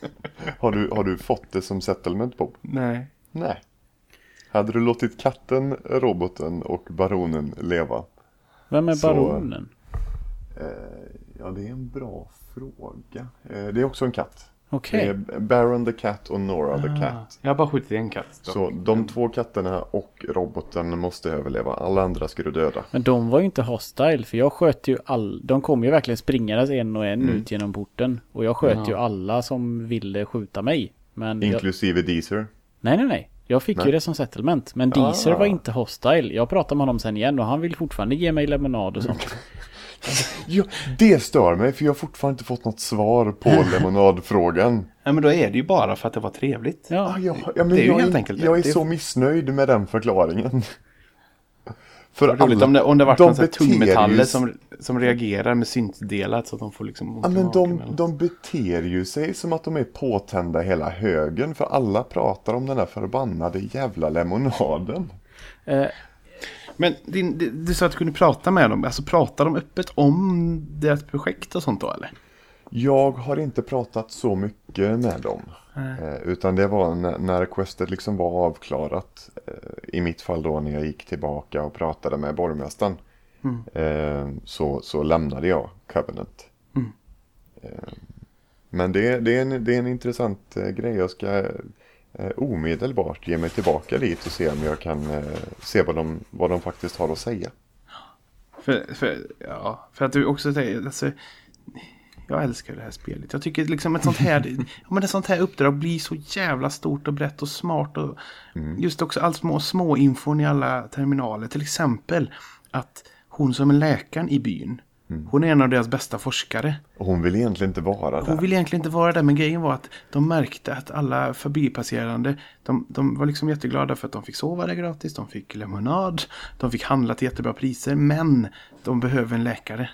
har, du, har du fått det som settlement Bob? Nej. Nej. Hade du låtit katten, roboten och baronen leva Vem är Så- baronen? Eh, ja, det är en bra fråga. Eh, det är också en katt. Okej. Det är Baron the Cat och Nora the Cat. Jag har bara skjutit en katt. dock. Så de två katterna och roboten måste överleva. Alla andra ska du döda. Men de var ju inte hostile för jag sköt ju all... De kom ju verkligen springandes en och en Mm. ut genom porten. Och jag sköt Ja. ju alla som ville skjuta mig. Men jag... Inklusive Deezer. Nej, nej, nej. Jag fick Nej. ju det som settlement. Men Deezer Ah. var inte hostile. Jag pratade med honom sen igen och han vill fortfarande ge mig lemonad och sånt. Ja, det stör mig för jag har fortfarande inte fått något svar på lemonadfrågan. Nej men då är det ju bara för att det var trevligt. Ja. Ah, jag, ja, men Det är ju jag, helt är, enkelt det. jag är Det så missnöjd med den förklaringen. För Vad roligt om det, om det varit de någon ju tungmetaller s- som, som reagerar med syntdelar så att de får liksom Ja, men de, eller de beter ju sig som att de är påtända hela högen. För alla pratar om den där förbannade jävla lemonaden. Eh, Men din, du, du sa att du kunde prata med dem. Alltså pratar de öppet om deras projekt och sånt då eller? Jag har inte pratat så mycket med dem. Eh, utan det var när, questet liksom var avklarat. Eh, I mitt fall då när jag gick tillbaka och pratade med borgmästaren. Eh, så, så lämnade jag Covenant. Eh, men det, det, är en, det är en intressant eh, grej. Jag ska eh, omedelbart ge mig tillbaka dit och se om jag kan eh, se vad de, vad de faktiskt har att säga. För, för, ja, för att du också säger, alltså, jag älskar det här spelet. Jag tycker liksom ett sånt här, ja, men ett sånt här uppdrag blir så jävla stort och brett och smart. Och Just också allt små, små infon i alla terminaler. Till exempel att hon som är läkaren i byn, hon är en av deras bästa forskare. Och hon vill egentligen inte vara där. Hon vill egentligen inte vara där, men grejen var att de märkte att alla förbipasserande, de, de var liksom jätteglada för att de fick sova där gratis, de fick lemonad, de fick handla till jättebra priser, men de behöver en läkare.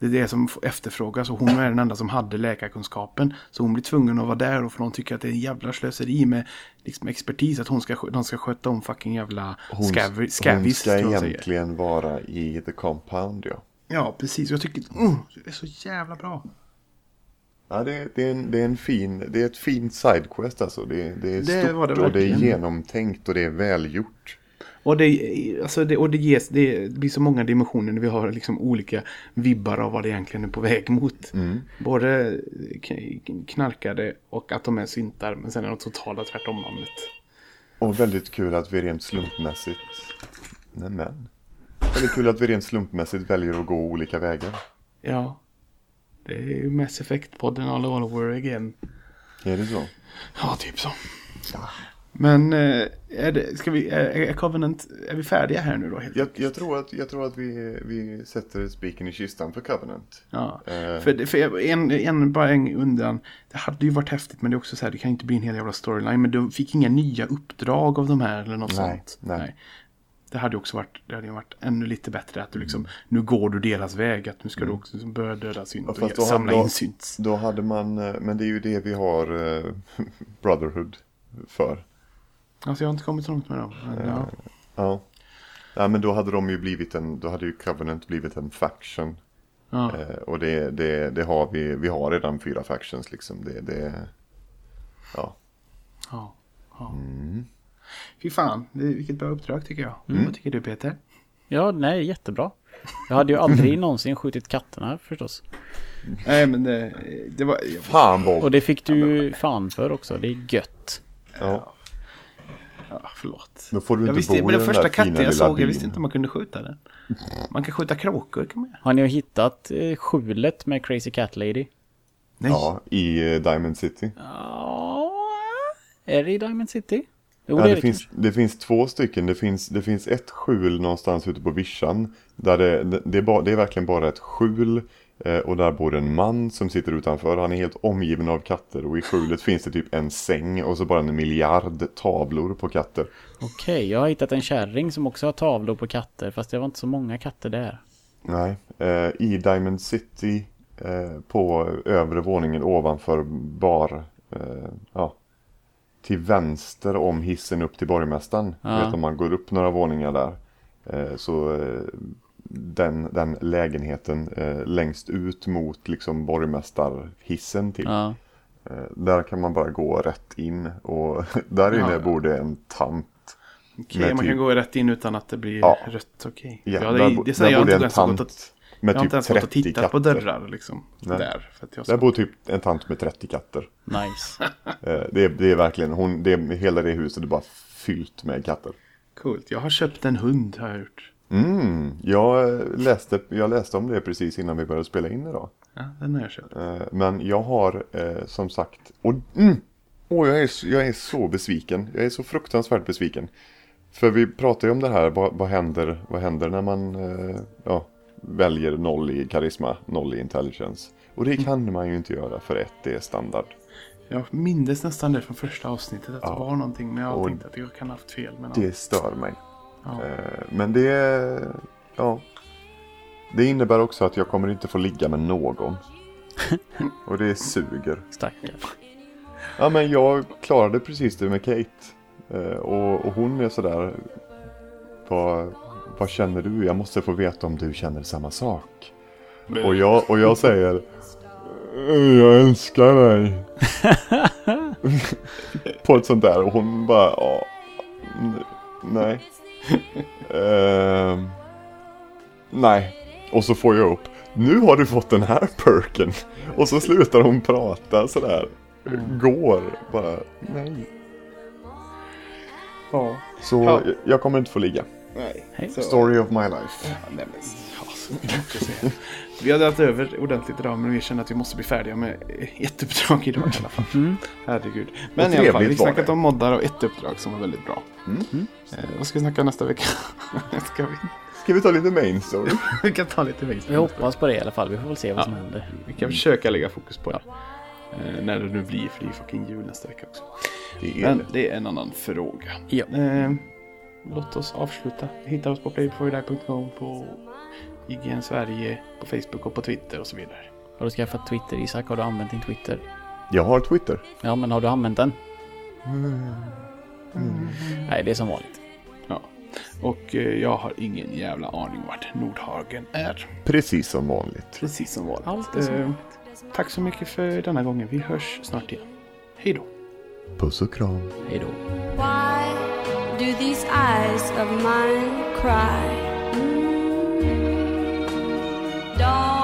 Det är det som efterfrågas och hon är den enda som hade läkarkunskapen. Så hon blir tvungen att vara där och för de tycker att det är en jävla slöseri med liksom expertis att hon ska, de ska sköta om fucking jävla Hon, scavi, hon ska de säger. egentligen vara i The Compound ja. Ja, precis. Jag tycker mm, det är så jävla bra. Ja, det, är- det, är en, det är en fin, det är ett fint sidequest alltså. Det, det är Det stort det och det är genomtänkt och det är välgjort. Och det, alltså det, och det, ges, det blir så många dimensioner när vi har liksom olika vibbar av vad det egentligen är på väg mot. Både k- knarkade och att de är syntar. Men sen är de totala tvärtom namnet. Och väldigt kul att vi rent slumpmässigt... Nämen. Väldigt kul att vi rent slumpmässigt väljer att gå olika vägar. Ja. Det är ju Mass Effect-podden all over again. Är det så? Ja, typ så. Men eh, är, det, ska vi, är, är Covenant, är vi färdiga här nu då? Helt Jag, jag tror att, jag tror att vi, vi sätter spiken i kistan för Covenant. Ja, Eh. för, för en, en, bara en undan. Det hade ju varit häftigt men det är också så här, det kan inte bli en hel jävla storyline. Men du fick inga nya uppdrag av de här eller något Nej, sånt. nej. Det hade ju också varit, det hade varit ännu lite bättre att du liksom, nu går du deras väg. Att nu ska du också liksom börja döda synt Mm. Ja, och fast då samla hade- in synt. Då hade man, eh, men det är ju det vi har eh, Brotherhood för. Alltså jag har inte kommit så långt med dem. Men, ja. Ja. ja, men då hade de ju blivit en, då hade ju Covenant blivit en faction. Ja. Eh, och det, det, det har vi, vi har redan fyra factions liksom. Det, det, ja. Ja. ja. Mm. Fy fan, vilket bra uppdrag tycker jag. Mm. Vad tycker du Peter? ja, nej, jättebra. Jag hade ju aldrig någonsin skjutit katterna förstås. Nej men det, det var... Fan Bob! Och det fick du ju fan för också. Det är gött. Ja, Ja, förlåt. då får du Jag inte visste, bo men den den första katten jag såg, jag visste inte om man kunde skjuta den. Man kan skjuta kråkor kan man göra. Har ni hittat eh, skjulet med Crazy Cat Lady? Nej. Ja, i eh, Diamond City. Ja, är det i Diamond City? Jo, Ja, det det, finns, det finns två stycken. Det finns, det finns ett skjul någonstans ute på vischan. Där det, det, det, är bara, det är verkligen bara ett skjul. Eh, och där bor en man som sitter utanför. Han är helt omgiven av katter. Och i skjulet finns det typ en säng och så bara en miljard tavlor på katter. Okej, jag har hittat en kärring som också har tavlor på katter. Fast det var inte så många katter där. Nej, eh, i Diamond City eh, på övre våningen ovanför bar, eh, ja, till vänster om hissen upp till borgmästaren. Ja. Vet om man går upp några våningar där. Eh, så eh, den, den lägenheten eh, längst ut mot liksom borgmästarhissen till. Ja. Eh, där kan man bara gå rätt in och där inne Ja. bor det en tant. Okej, Med man typ- kan gå rätt in utan att det blir Ja. rött. Okej. Ja, Ja, där, det, är- bo- det är så här, där jag bodde en tant och, med jag har inte typ ens gått och 30 tittat på katter. dörrar liksom. Nej. Där. För att jag Där ska... bor typ en tant med 30 katter. Nice. Eh, Det är, det är verkligen, hon, det är, hela det huset är bara fyllt med katter. Coolt. Jag har köpt en hund har jag gjort. Mm, jag eh, läste, jag läste om det precis innan vi började spela in idag. Ja, den har jag köpt. Eh, Men jag har som sagt, och mm, åh, jag, är, jag är så besviken. Jag är så fruktansvärt besviken. För vi pratar ju om det här, vad, vad, händer, vad händer när man ja, väljer noll i karisma, noll i intelligence. Och det kan man ju inte göra för ett, det är standard. Jag mindes nästan det från första avsnittet. Att Ja. det var någonting. Men jag Och tänkte att jag kan ha haft fel. Men ja. Det stör mig. Ja. Eh, Men det, ja. Det innebär också att jag kommer inte få ligga med någon. Och det suger. Stackars. Ja men jag klarade precis det med Kate. Eh, Och, och hon är sådär. Vad, vad känner du? Jag måste få veta om du känner samma sak. Och jag, och jag säger. "Eh, Jag älskar dig. På ett sånt där och hon bara. Ja, nej. Ehm, nej. Och så får jag upp. Nu har du fått den här perken. Och så slutar hon prata sådär. Går bara. Nej. Ja. Så Ja. jag- jag kommer inte få ligga. Nej. Hej. Så- Story of my life. Ja, nej, men, ja, så mycket att säga. Vi har dragit över ordentligt idag men vi känner att vi måste bli färdiga med ett uppdrag idag i alla fall. Mm. Herregud. Men i alla fall, vi var snackat om moddar och ett uppdrag som var väldigt bra. Mm. Eh, vad ska vi snacka nästa vecka? ska vi? Ska vi ta lite main story? vi kan ta lite växt. Vi hoppas på det i alla fall. Vi får väl se vad som händer. Vi kan försöka lägga fokus på det. Eh, när det nu blir, för det är fucking jul nästa vecka också. Det är Men det. det är en annan fråga. Ja. Eh, låt oss avsluta. Hitta oss på playbeforeyoudie.com, på IGN Sverige, på Facebook och på Twitter och så vidare. Har du skaffat Twitter Isak? Har du använt din Twitter? Jag har Twitter. Ja, men har du använt den? Nej, det är som vanligt. Ja. Och eh, jag har ingen jävla aning vart Nordhagen är. Precis som vanligt. Precis som vanligt. Alltid som Eh, tack så mycket för denna gången. Vi hörs snart igen. Hej då. Puss och kram. Hej då. Do these eyes of mine cry? Know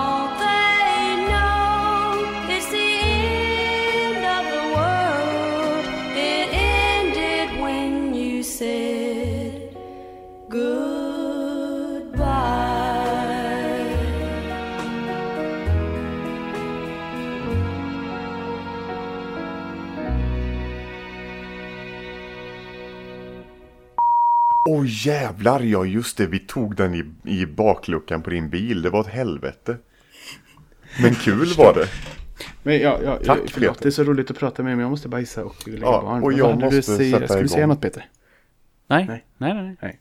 Åh jävlar, ja just det. Vi tog den i, i bakluckan på din bil. Det var ett helvete. Men kul var det. Men ja, ja, Tack, förlåt, Peter. det är så roligt att prata med er men jag måste bajsa och lägga Ja, barn. och Vad jag du måste säga? sätta Ska du säga igång. något Peter? Nej, Nej. nej, nej. nej. Nej.